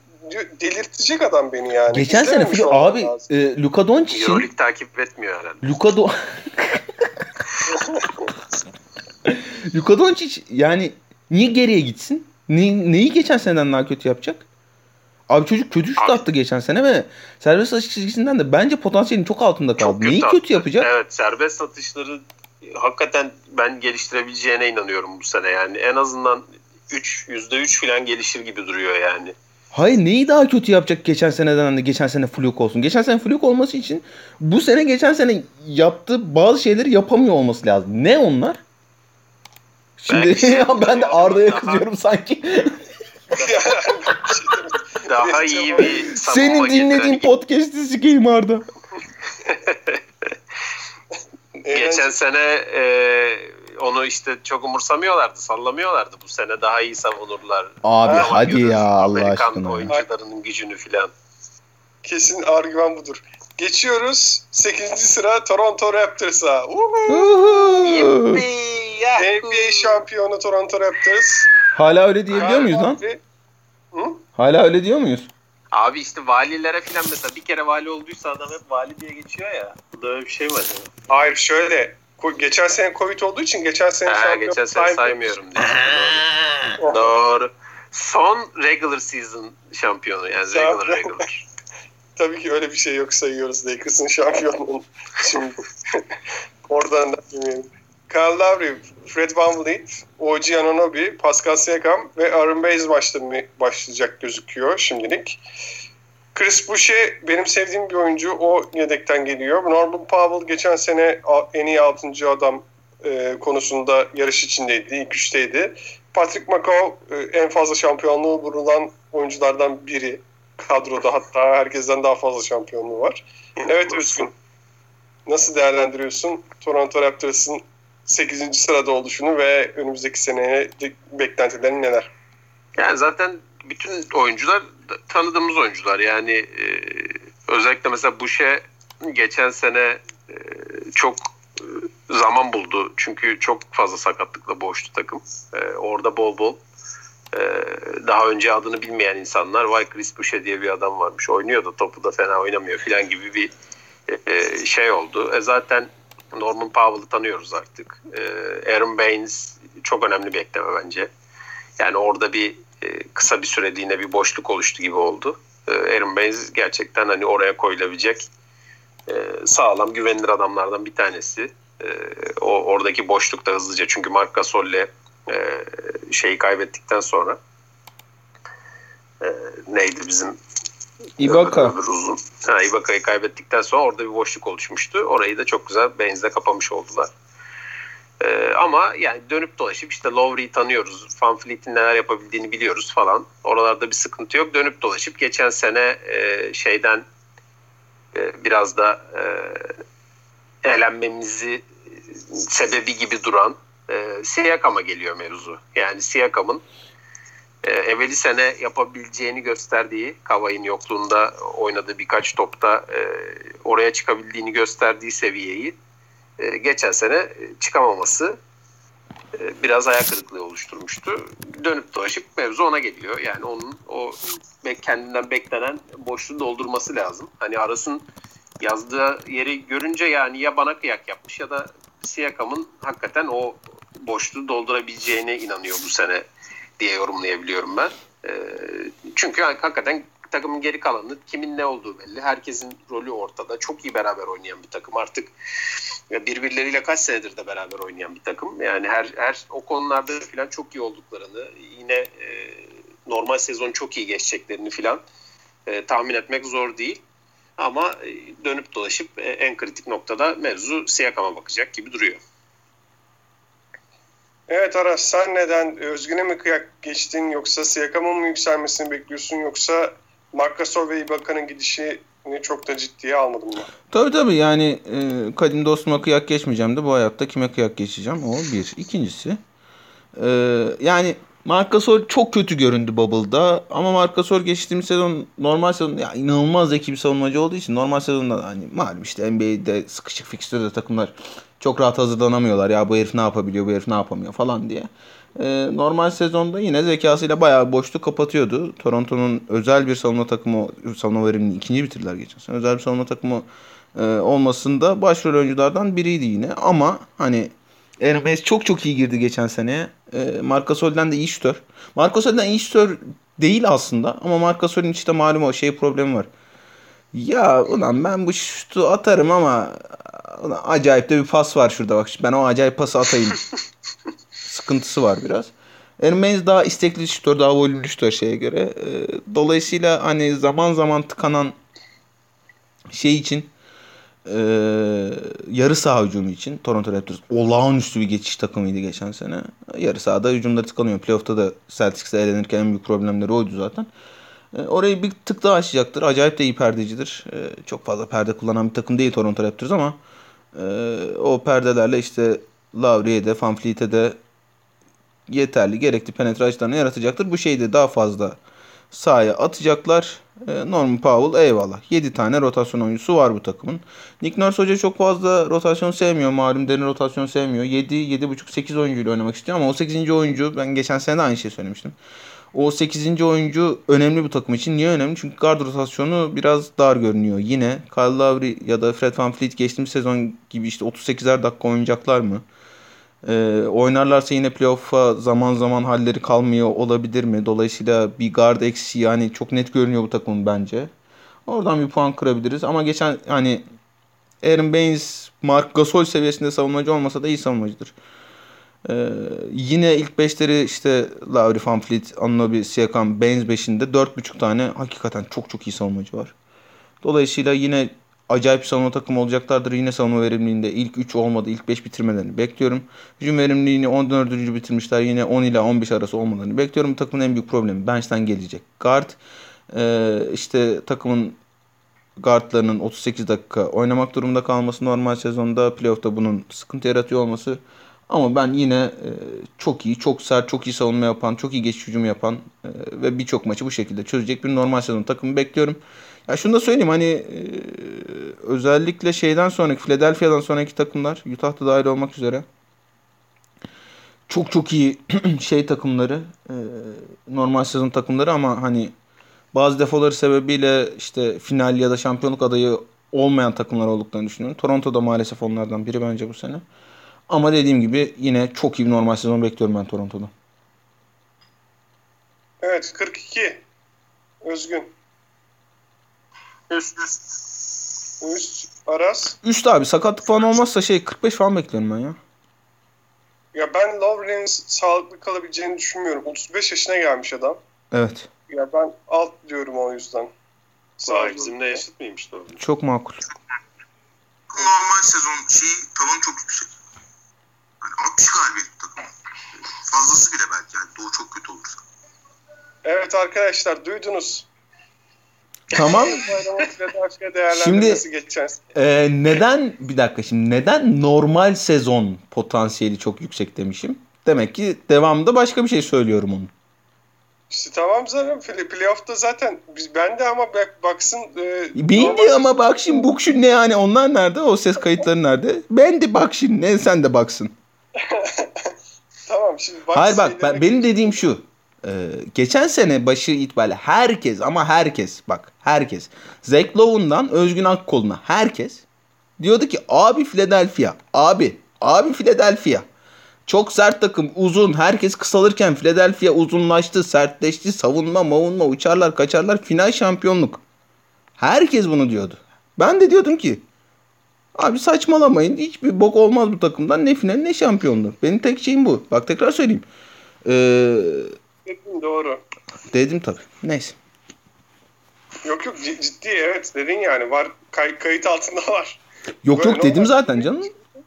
delirtecek adam beni yani. Geçen sene abi lazım. e, Luka Doncic'in Euroleague takip etmiyor herhalde. Luka Do Luka Doncic yani niye geriye gitsin? Ne, neyi geçen seneden daha kötü yapacak? Abi çocuk kötü şut attı geçen sene ve serbest atış çizgisinden de bence potansiyelin çok altında kaldı. Çok kötü Neyi attı. kötü yapacak? Evet serbest atışları hakikaten ben geliştirebileceğine inanıyorum bu sene yani. En azından 3 %3 falan gelişir gibi duruyor yani. Hayır neyi daha kötü yapacak geçen seneden hani geçen sene fluk olsun. Geçen sene fluk olması için bu sene geçen sene yaptığı bazı şeyleri yapamıyor olması lazım. Ne onlar? Şimdi ya ben de Arda'ya kızıyorum sanki. Daha iyi bir Senin dinlediğin podcast'i sikeyim Arda. Geçen sene e, onu işte çok umursamıyorlardı, sallamıyorlardı. Bu sene daha iyi savunurlar. Abi Ha, hadi ya Allah Amerikan aşkına. oyuncularının gücünü filan. Kesin argüman budur. Geçiyoruz. 8. sıra Toronto Raptors'a. NBA şampiyonu Toronto Raptors. Hala öyle diyebiliyor muyuz lan? Hı? Hala öyle diyor muyuz? Abi işte valilere filan mesela bir kere vali olduysa adam hep vali diye geçiyor ya. Bu da öyle bir şey mi acaba? Hayır şöyle. Ko- Geçen sene Covid olduğu için geçen sene Ha, şampiyon geçen sene saymıyorum diye. Doğru. Doğru. Son regular season şampiyonu yani regular regular. Tabii ki öyle bir şey yok sayıyoruz Lakers'ın şampiyonluğunu. Şimdi oradan da bilmiyorum. Kyle Lowry, Fred VanVleet, OG Anunoby, Pascal Siakam ve Aaron Baines başlayacak gözüküyor şimdilik. Chris Boucher benim sevdiğim bir oyuncu. O yedekten geliyor. Norman Powell geçen sene en iyi 6. adam e, konusunda yarış içindeydi. İlk üçteydi. Patrick McCaw e, en fazla şampiyonluğu vurulan oyunculardan biri kadroda hatta herkesten daha fazla şampiyonluğu var. Evet Özgün. Nasıl değerlendiriyorsun Toronto Raptors'ın 8. sırada oluşunu ve önümüzdeki seneye beklentilerin neler? Yani zaten bütün oyuncular tanıdığımız oyuncular. Yani e, özellikle mesela Buşe geçen sene e, çok e, zaman buldu. Çünkü çok fazla sakatlıkla boğuştu takım. E, orada bol bol e, daha önce adını bilmeyen insanlar vay Chris Boucher diye bir adam varmış. Oynuyor da topu da fena oynamıyor falan gibi bir e, şey oldu. E, zaten Norman Powell'ı tanıyoruz artık. E, Aaron Baines çok önemli bir ekleme bence. Yani orada bir e, kısa bir süreliğine bir boşluk oluştu gibi oldu. E, Aaron Baines gerçekten hani oraya koyulabilecek e, sağlam güvenilir adamlardan bir tanesi. E, o oradaki boşlukta hızlıca çünkü Marc Gasol'le e, şeyi kaybettikten sonra e, neydi bizim Ibaka. uzun. Ha, Ibaka'yı kaybettikten sonra orada bir boşluk oluşmuştu. Orayı da çok güzel benzle kapamış oldular. Ee, ama yani dönüp dolaşıp işte Lowry'i tanıyoruz. Van Fleet'in neler yapabildiğini biliyoruz falan. Oralarda bir sıkıntı yok. Dönüp dolaşıp geçen sene e, şeyden e, biraz da e, eğlenmemizi sebebi gibi duran e, Siakam'a geliyor mevzu. Yani Siakam'ın e, evveli sene yapabileceğini gösterdiği Kavay'ın yokluğunda oynadığı birkaç topta e, oraya çıkabildiğini gösterdiği seviyeyi e, geçen sene çıkamaması e, biraz ayak kırıklığı oluşturmuştu. Dönüp dolaşıp mevzu ona geliyor. Yani onun o kendinden beklenen boşluğu doldurması lazım. Hani Aras'ın yazdığı yeri görünce yani ya bana kıyak yapmış ya da Siakam'ın hakikaten o boşluğu doldurabileceğine inanıyor bu sene diye yorumlayabiliyorum ben. E, çünkü hakikaten takımın geri kalanı kimin ne olduğu belli. Herkesin rolü ortada. Çok iyi beraber oynayan bir takım. Artık birbirleriyle kaç senedir de beraber oynayan bir takım. Yani her her o konularda falan çok iyi olduklarını, yine e, normal sezon çok iyi geçeceklerini falan e, tahmin etmek zor değil. Ama e, dönüp dolaşıp e, en kritik noktada mevzu Siyakam'a bakacak gibi duruyor. Evet Aras sen neden Özgün'e mi kıyak geçtin yoksa Siyakam'ın mı yükselmesini bekliyorsun yoksa Marcasol ve Ibaka'nın gidişini çok da ciddiye almadım mı? Tabii tabii yani e, kadim dostuma kıyak geçmeyeceğim de bu hayatta kime kıyak geçeceğim o bir. İkincisi e, yani Marcasol çok kötü göründü Bubble'da ama Marcasol geçtiğimiz sezon normal sezon ya inanılmaz zeki bir savunmacı olduğu için normal sezonda hani malum işte NBA'de sıkışık fikstürde takımlar çok rahat hazırlanamıyorlar. Ya bu herif ne yapabiliyor, bu herif ne yapamıyor falan diye. Ee, normal sezonda yine zekasıyla bayağı boşluk kapatıyordu. Toronto'nun özel bir savunma takımı, savunma verimini ikinci bitirdiler geçen sene. Özel bir savunma takımı e, olmasında başrol oyunculardan biriydi yine. Ama hani Hermes çok çok iyi girdi geçen seneye. E, Marcasol'den de iyi şütör. Marcasol'den iyi şütör değil aslında ama Marcasol'ün işte malum o şey problemi var. Ya ulan ben bu şutu atarım ama ulan acayip de bir pas var şurada bak. Ben o acayip pası atayım. Sıkıntısı var biraz. Hermes daha istekli şutör, daha volümlü şutör şeye göre. E, dolayısıyla hani zaman zaman tıkanan şey için e, yarı saha hücumu için Toronto Raptors olağanüstü bir geçiş takımıydı geçen sene. Yarı sahada hücumları tıkanıyor. Playoff'ta da Celtics'e elenirken en büyük problemleri oydu zaten. E, orayı bir tık daha açacaktır. Acayip de iyi perdecidir. E, çok fazla perde kullanan bir takım değil Toronto Raptors ama e, o perdelerle işte Lowry'e de Van Fleet'e de yeterli gerekli penetrasyonlarını yaratacaktır. Bu şeyi de daha fazla sahaya atacaklar. E, Norman Powell eyvallah. 7 tane rotasyon oyuncusu var bu takımın. Nick Nurse Hoca çok fazla rotasyon sevmiyor. Malum derin rotasyon sevmiyor. 7, 7.5, 8 oyuncuyla oynamak istiyor ama o 8. oyuncu ben geçen sene de aynı şey söylemiştim. O 8. oyuncu önemli bu takım için. Niye önemli? Çünkü guard rotasyonu biraz dar görünüyor. Yine Kyle Lowry ya da Fred Van Fleet geçtiğimiz sezon gibi işte 38'er dakika oynayacaklar mı? Ee, oynarlarsa yine playoff'a zaman zaman halleri kalmıyor olabilir mi? Dolayısıyla bir guard eksiği yani çok net görünüyor bu takımın bence. Oradan bir puan kırabiliriz. Ama geçen hani Aaron Baines, Mark Gasol seviyesinde savunmacı olmasa da iyi savunmacıdır. Ee, yine ilk beşleri işte Lowry, Van Fleet, Anunoby, Siakam, Baines 5'inde 4.5 tane hakikaten çok çok iyi savunmacı var. Dolayısıyla yine acayip savunma takımı olacaklardır. Yine savunma verimliliğinde ilk 3 olmadı. ilk 5 bitirmelerini bekliyorum. Hücum verimliliğini 14. bitirmişler. Yine 10 ile 15 arası olmalarını bekliyorum. Takımın en büyük problemi bench'ten gelecek. Guard ee, işte takımın guardlarının 38 dakika oynamak durumunda kalması normal sezonda playoff'ta bunun sıkıntı yaratıyor olması ama ben yine e, çok iyi, çok sert, çok iyi savunma yapan, çok iyi geçiş hücumu yapan e, ve birçok maçı bu şekilde çözecek bir normal sezon takımı bekliyorum. Ya şunu da söyleyeyim hani e, özellikle şeyden sonraki Philadelphia'dan sonraki takımlar Utah'ta dahil olmak üzere çok çok iyi şey takımları e, normal sezon takımları ama hani bazı defoları sebebiyle işte final ya da şampiyonluk adayı olmayan takımlar olduklarını düşünüyorum. Toronto da maalesef onlardan biri bence bu sene. Ama dediğim gibi yine çok iyi bir normal sezon bekliyorum ben Toronto'da. Evet 42. Özgün. Üst üst. Üst. Aras. Üst abi sakatlık falan olmazsa şey 45 falan bekliyorum ben ya. Ya ben Lovren'in sağlıklı kalabileceğini düşünmüyorum. 35 yaşına gelmiş adam. Evet. Ya ben alt diyorum o yüzden. Vay bizimle yaşıt mıymış doğru? Çok makul. Normal sezon şeyi tavanı çok yüksek. Hani 60 galibiyet takım. Fazlası bile belki yani Doğu çok kötü olursa. Evet arkadaşlar duydunuz. Tamam. Şimdi-. Ee, neden bir dakika şimdi neden normal sezon potansiyeli çok yüksek demişim? Demek ki devamında başka bir şey söylüyorum onun. İşte tamam zaten play, playoff'ta zaten biz ben de ama bak, baksın e, Bindi normal- ama bak şimdi buk şu ne yani onlar nerede? O ses kayıtları nerede? Ben de bak şimdi ne sen de baksın. Tamam şimdi bak Hayır bak ben, benim dediğim şu. Ee, geçen sene başı itibariyle herkes ama herkes bak herkes Zach Lowe'undan Özgün Akkol'una herkes diyordu ki abi Philadelphia abi abi Philadelphia çok sert takım uzun herkes kısalırken Philadelphia uzunlaştı sertleşti savunma mavunma uçarlar kaçarlar final şampiyonluk. Herkes bunu diyordu. Ben de diyordum ki abi saçmalamayın hiçbir bok olmaz bu takımdan ne final ne şampiyonluk. Benim tek şeyim bu. Bak tekrar söyleyeyim. Ee, doğru. dedim tabii. Neyse. Yok yok ciddi evet dedin yani var kay- kayıt altında var. Yok Böyle yok dedim normal- zaten canım.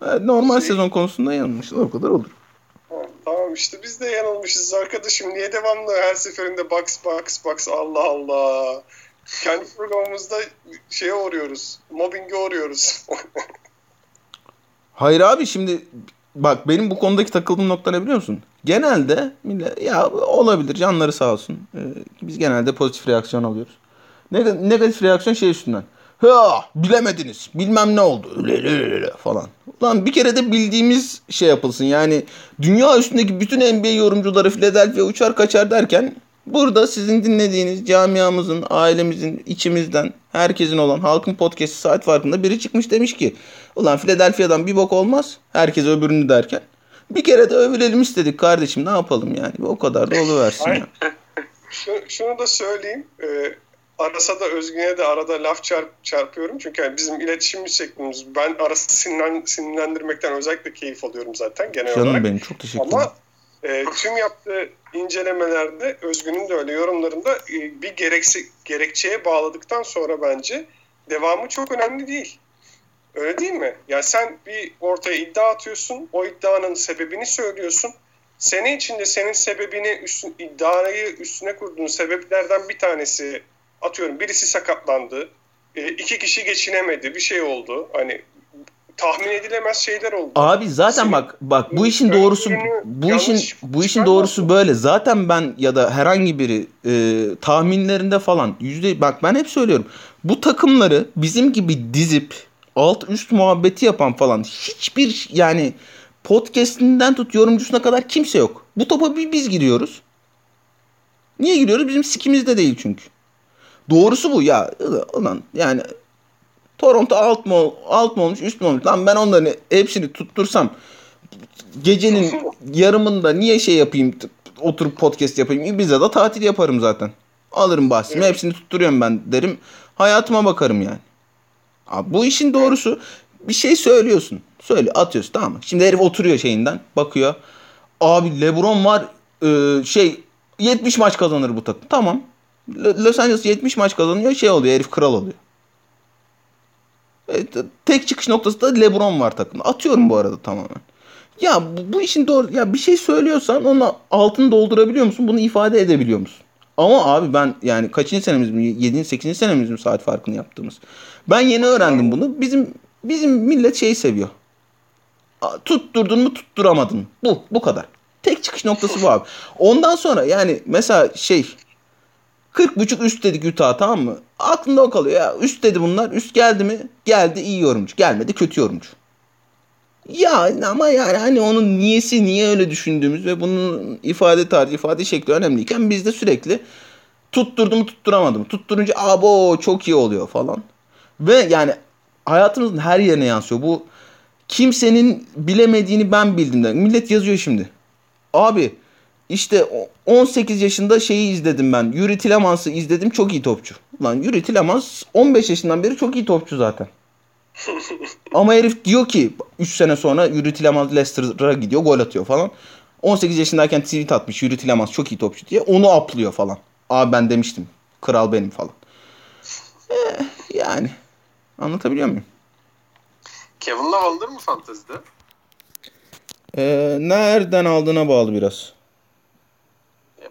Evet, Normal Şey- sezon konusunda yanılmışlar. O kadar olur. Tamam işte biz de yanılmışız arkadaşım. Niye devamlı her seferinde box box box Allah Allah. Kendi programımızda şeye uğruyoruz. Mobbinge uğruyoruz. Hayır abi şimdi bak benim bu konudaki takıldığım nokta ne biliyor musun? Genelde millet ya olabilir canları sağ olsun. Ee, biz genelde pozitif reaksiyon alıyoruz. Neg- negatif reaksiyon şey üstünden. Ha bilemediniz. Bilmem ne oldu. Öyle falan. Lan bir kere de bildiğimiz şey yapılsın. Yani dünya üstündeki bütün NBA yorumcuları Philadelphia uçar kaçar derken burada sizin dinlediğiniz camiamızın, ailemizin, içimizden herkesin olan halkın podcast'i saat farkında biri çıkmış demiş ki ulan Philadelphia'dan bir bok olmaz. Herkes öbürünü derken. Bir kere de övülelim istedik kardeşim ne yapalım yani. O kadar da oluversin Ay. ya. Şu- şunu da söyleyeyim. Ee, Aras'a da Özgün'e de arada laf çarp, çarpıyorum. Çünkü yani bizim iletişim şeklimiz. Ben Aras'ı sinirlen, sinirlendirmekten özellikle keyif alıyorum zaten genel Canım olarak. benim çok teşekkür ederim. Ama e, tüm yaptığı incelemelerde Özgün'ün de öyle yorumlarında e, bir gereksi, gerekçeye bağladıktan sonra bence devamı çok önemli değil. Öyle değil mi? Yani sen bir ortaya iddia atıyorsun, o iddianın sebebini söylüyorsun. Sene içinde senin sebebini, üstün, iddiayı üstüne kurduğun sebeplerden bir tanesi atıyorum birisi sakatlandı, e, iki kişi geçinemedi, bir şey oldu. Hani tahmin edilemez şeyler oldu. Abi zaten Senin- bak bak bu işin doğrusu bu işin bu işin doğrusu böyle. Zaten ben ya da herhangi biri e, tahminlerinde falan yüzde bak ben hep söylüyorum. Bu takımları bizim gibi dizip alt üst muhabbeti yapan falan hiçbir yani podcastinden tut yorumcusuna kadar kimse yok. Bu topa bir biz giriyoruz. Niye giriyoruz? Bizim sikimizde değil çünkü. Doğrusu bu ya. Ulan yani Toronto alt mı, alt mı olmuş üst mü olmuş? Lan ben onların hepsini tuttursam gecenin yarımında niye şey yapayım oturup podcast yapayım? Ibiza'da tatil yaparım zaten. Alırım bahsimi Evet. hepsini tutturuyorum ben derim. Hayatıma bakarım yani. Abi bu işin doğrusu bir şey söylüyorsun. Söyle atıyorsun tamam mı? Şimdi herif oturuyor şeyinden bakıyor. Abi Lebron var e, şey 70 maç kazanır bu takım. Tamam. Lo- Los Angeles 70 maç kazanıyor şey oluyor herif kral oluyor. E, t- tek çıkış noktası da LeBron var takımda. Atıyorum bu arada tamamen. Ya bu, işin doğru ya bir şey söylüyorsan onun altını doldurabiliyor musun? Bunu ifade edebiliyor musun? Ama abi ben yani kaçıncı senemiz mi? 7. 8. senemiz mi saat farkını yaptığımız? Ben yeni öğrendim bunu. Bizim bizim millet şeyi seviyor. Tutturdun mu tutturamadın? Bu bu kadar. Tek çıkış noktası bu abi. Ondan sonra yani mesela şey 40.5 üst dedik Utah tamam mı? Aklında o kalıyor ya. Üst dedi bunlar. Üst geldi mi? Geldi iyi yorumcu. Gelmedi kötü yorumcu. Ya ama yani hani onun niyesi niye öyle düşündüğümüz ve bunun ifade tarzı, ifade şekli önemliyken biz de sürekli tutturdu mu tutturamadı mı? Tutturunca abo çok iyi oluyor falan. Ve yani hayatımızın her yerine yansıyor. Bu kimsenin bilemediğini ben bildim de. Millet yazıyor şimdi. Abi işte o- 18 yaşında şeyi izledim ben. Yuri Tilemans'ı izledim çok iyi topçu. Lan Yuri Tilemans 15 yaşından beri çok iyi topçu zaten. Ama herif diyor ki 3 sene sonra Yuri Tillemans Leicester'a gidiyor gol atıyor falan. 18 yaşındayken tweet atmış Yuri Tillemans çok iyi topçu diye. Onu aplıyor falan. Abi ben demiştim. Kral benim falan. Eh, yani. Anlatabiliyor muyum? Kevin Love alınır mı fantezide? Ee, nereden aldığına bağlı biraz.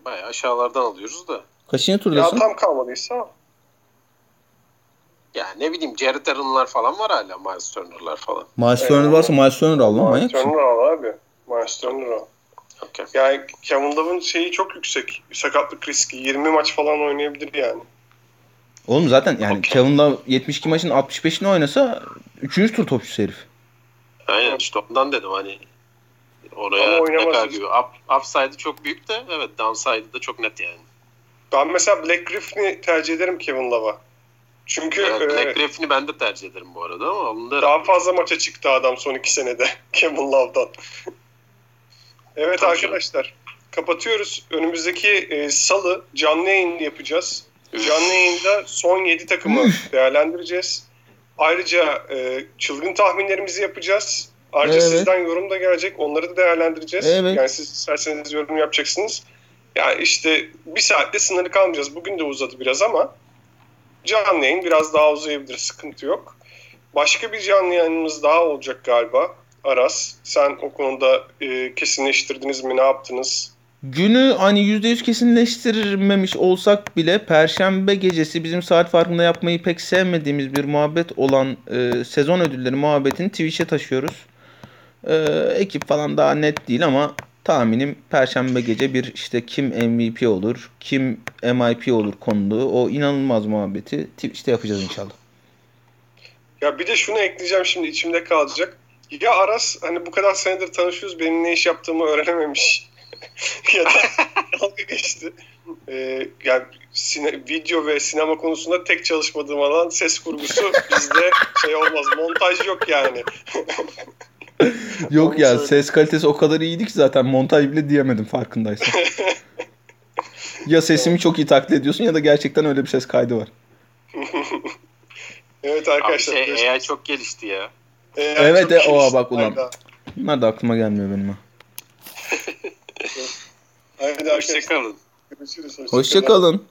Bayağı aşağılardan alıyoruz da. Kaçıncı Ya turdasın? tam kalmadıysa Ya ne bileyim Jared Allen'lar falan var hala. Miles Turner'lar falan. Miles Turner varsa Miles Turner al lan manyak Miles? Turner al abi. Miles Turner al. Okey. Yani Kevin Love'ın şeyi çok yüksek. Sakatlık riski. 20 maç falan oynayabilir yani. Oğlum zaten yani Okey. Kevin Love 72 maçın 65'ini oynasa 3. tur topçusu herif. Aynen işte ondan dedim hani oraya Ama ne oynamaz kadar gibi. Up, upside'ı çok büyük de evet downside'ı da çok net yani. Ben mesela Black Griffin'i tercih ederim Kevin Love'a. Çünkü Evet, e, Black Griffin'i ben de tercih ederim bu arada ama onun da daha fazla maça çıktı adam son iki senede Kevin Love'dan. evet Tabii arkadaşlar kapatıyoruz. Önümüzdeki e, salı canlı yayın yapacağız. Canlı yayında son 7 takımı değerlendireceğiz. Ayrıca e, çılgın tahminlerimizi yapacağız. Ayrıca Evet. sizden yorum da gelecek. Onları da değerlendireceğiz. Evet. Yani siz isterseniz yorum yapacaksınız. Yani işte bir saatte sınırlı kalmayacağız. Bugün de uzadı biraz ama canlı yayın biraz daha uzayabilir. Sıkıntı yok. Başka bir canlı yayınımız daha olacak galiba. Aras, sen o konuda e, kesinleştirdiniz mi? Ne yaptınız? Günü hani %100 kesinleştirmemiş olsak bile Perşembe gecesi bizim saat farkında yapmayı pek sevmediğimiz bir muhabbet olan e, sezon ödülleri muhabbetini Twitch'e taşıyoruz. E, ekip falan daha net değil ama tahminim Perşembe gece bir işte kim MVP olur, kim MIP olur konulu o inanılmaz muhabbeti Twitch'te yapacağız inşallah. Ya bir de şunu ekleyeceğim şimdi içimde kalacak. Ya Aras hani bu kadar senedir tanışıyoruz benim ne iş yaptığımı öğrenememiş. ya da dalga geçti. Ee, yani sine- video ve sinema konusunda tek çalışmadığım alan ses kurgusu bizde şey olmaz. Montaj yok yani. Yok Onu ya söyle. ses kalitesi o kadar iyiydi ki zaten montaj bile diyemedim farkındaysan. ya sesimi çok iyi taklit ediyorsun ya da gerçekten öyle bir ses kaydı var. Evet Abi arkadaşlar. şey, görüşmek AI çok gelişti ya. üzere. Evet, e, oha bak ulan. Bunlar da aklıma gelmiyor benim ha. Haydi. Hoşçakalın. Görüşürüz. Hoşçakalın.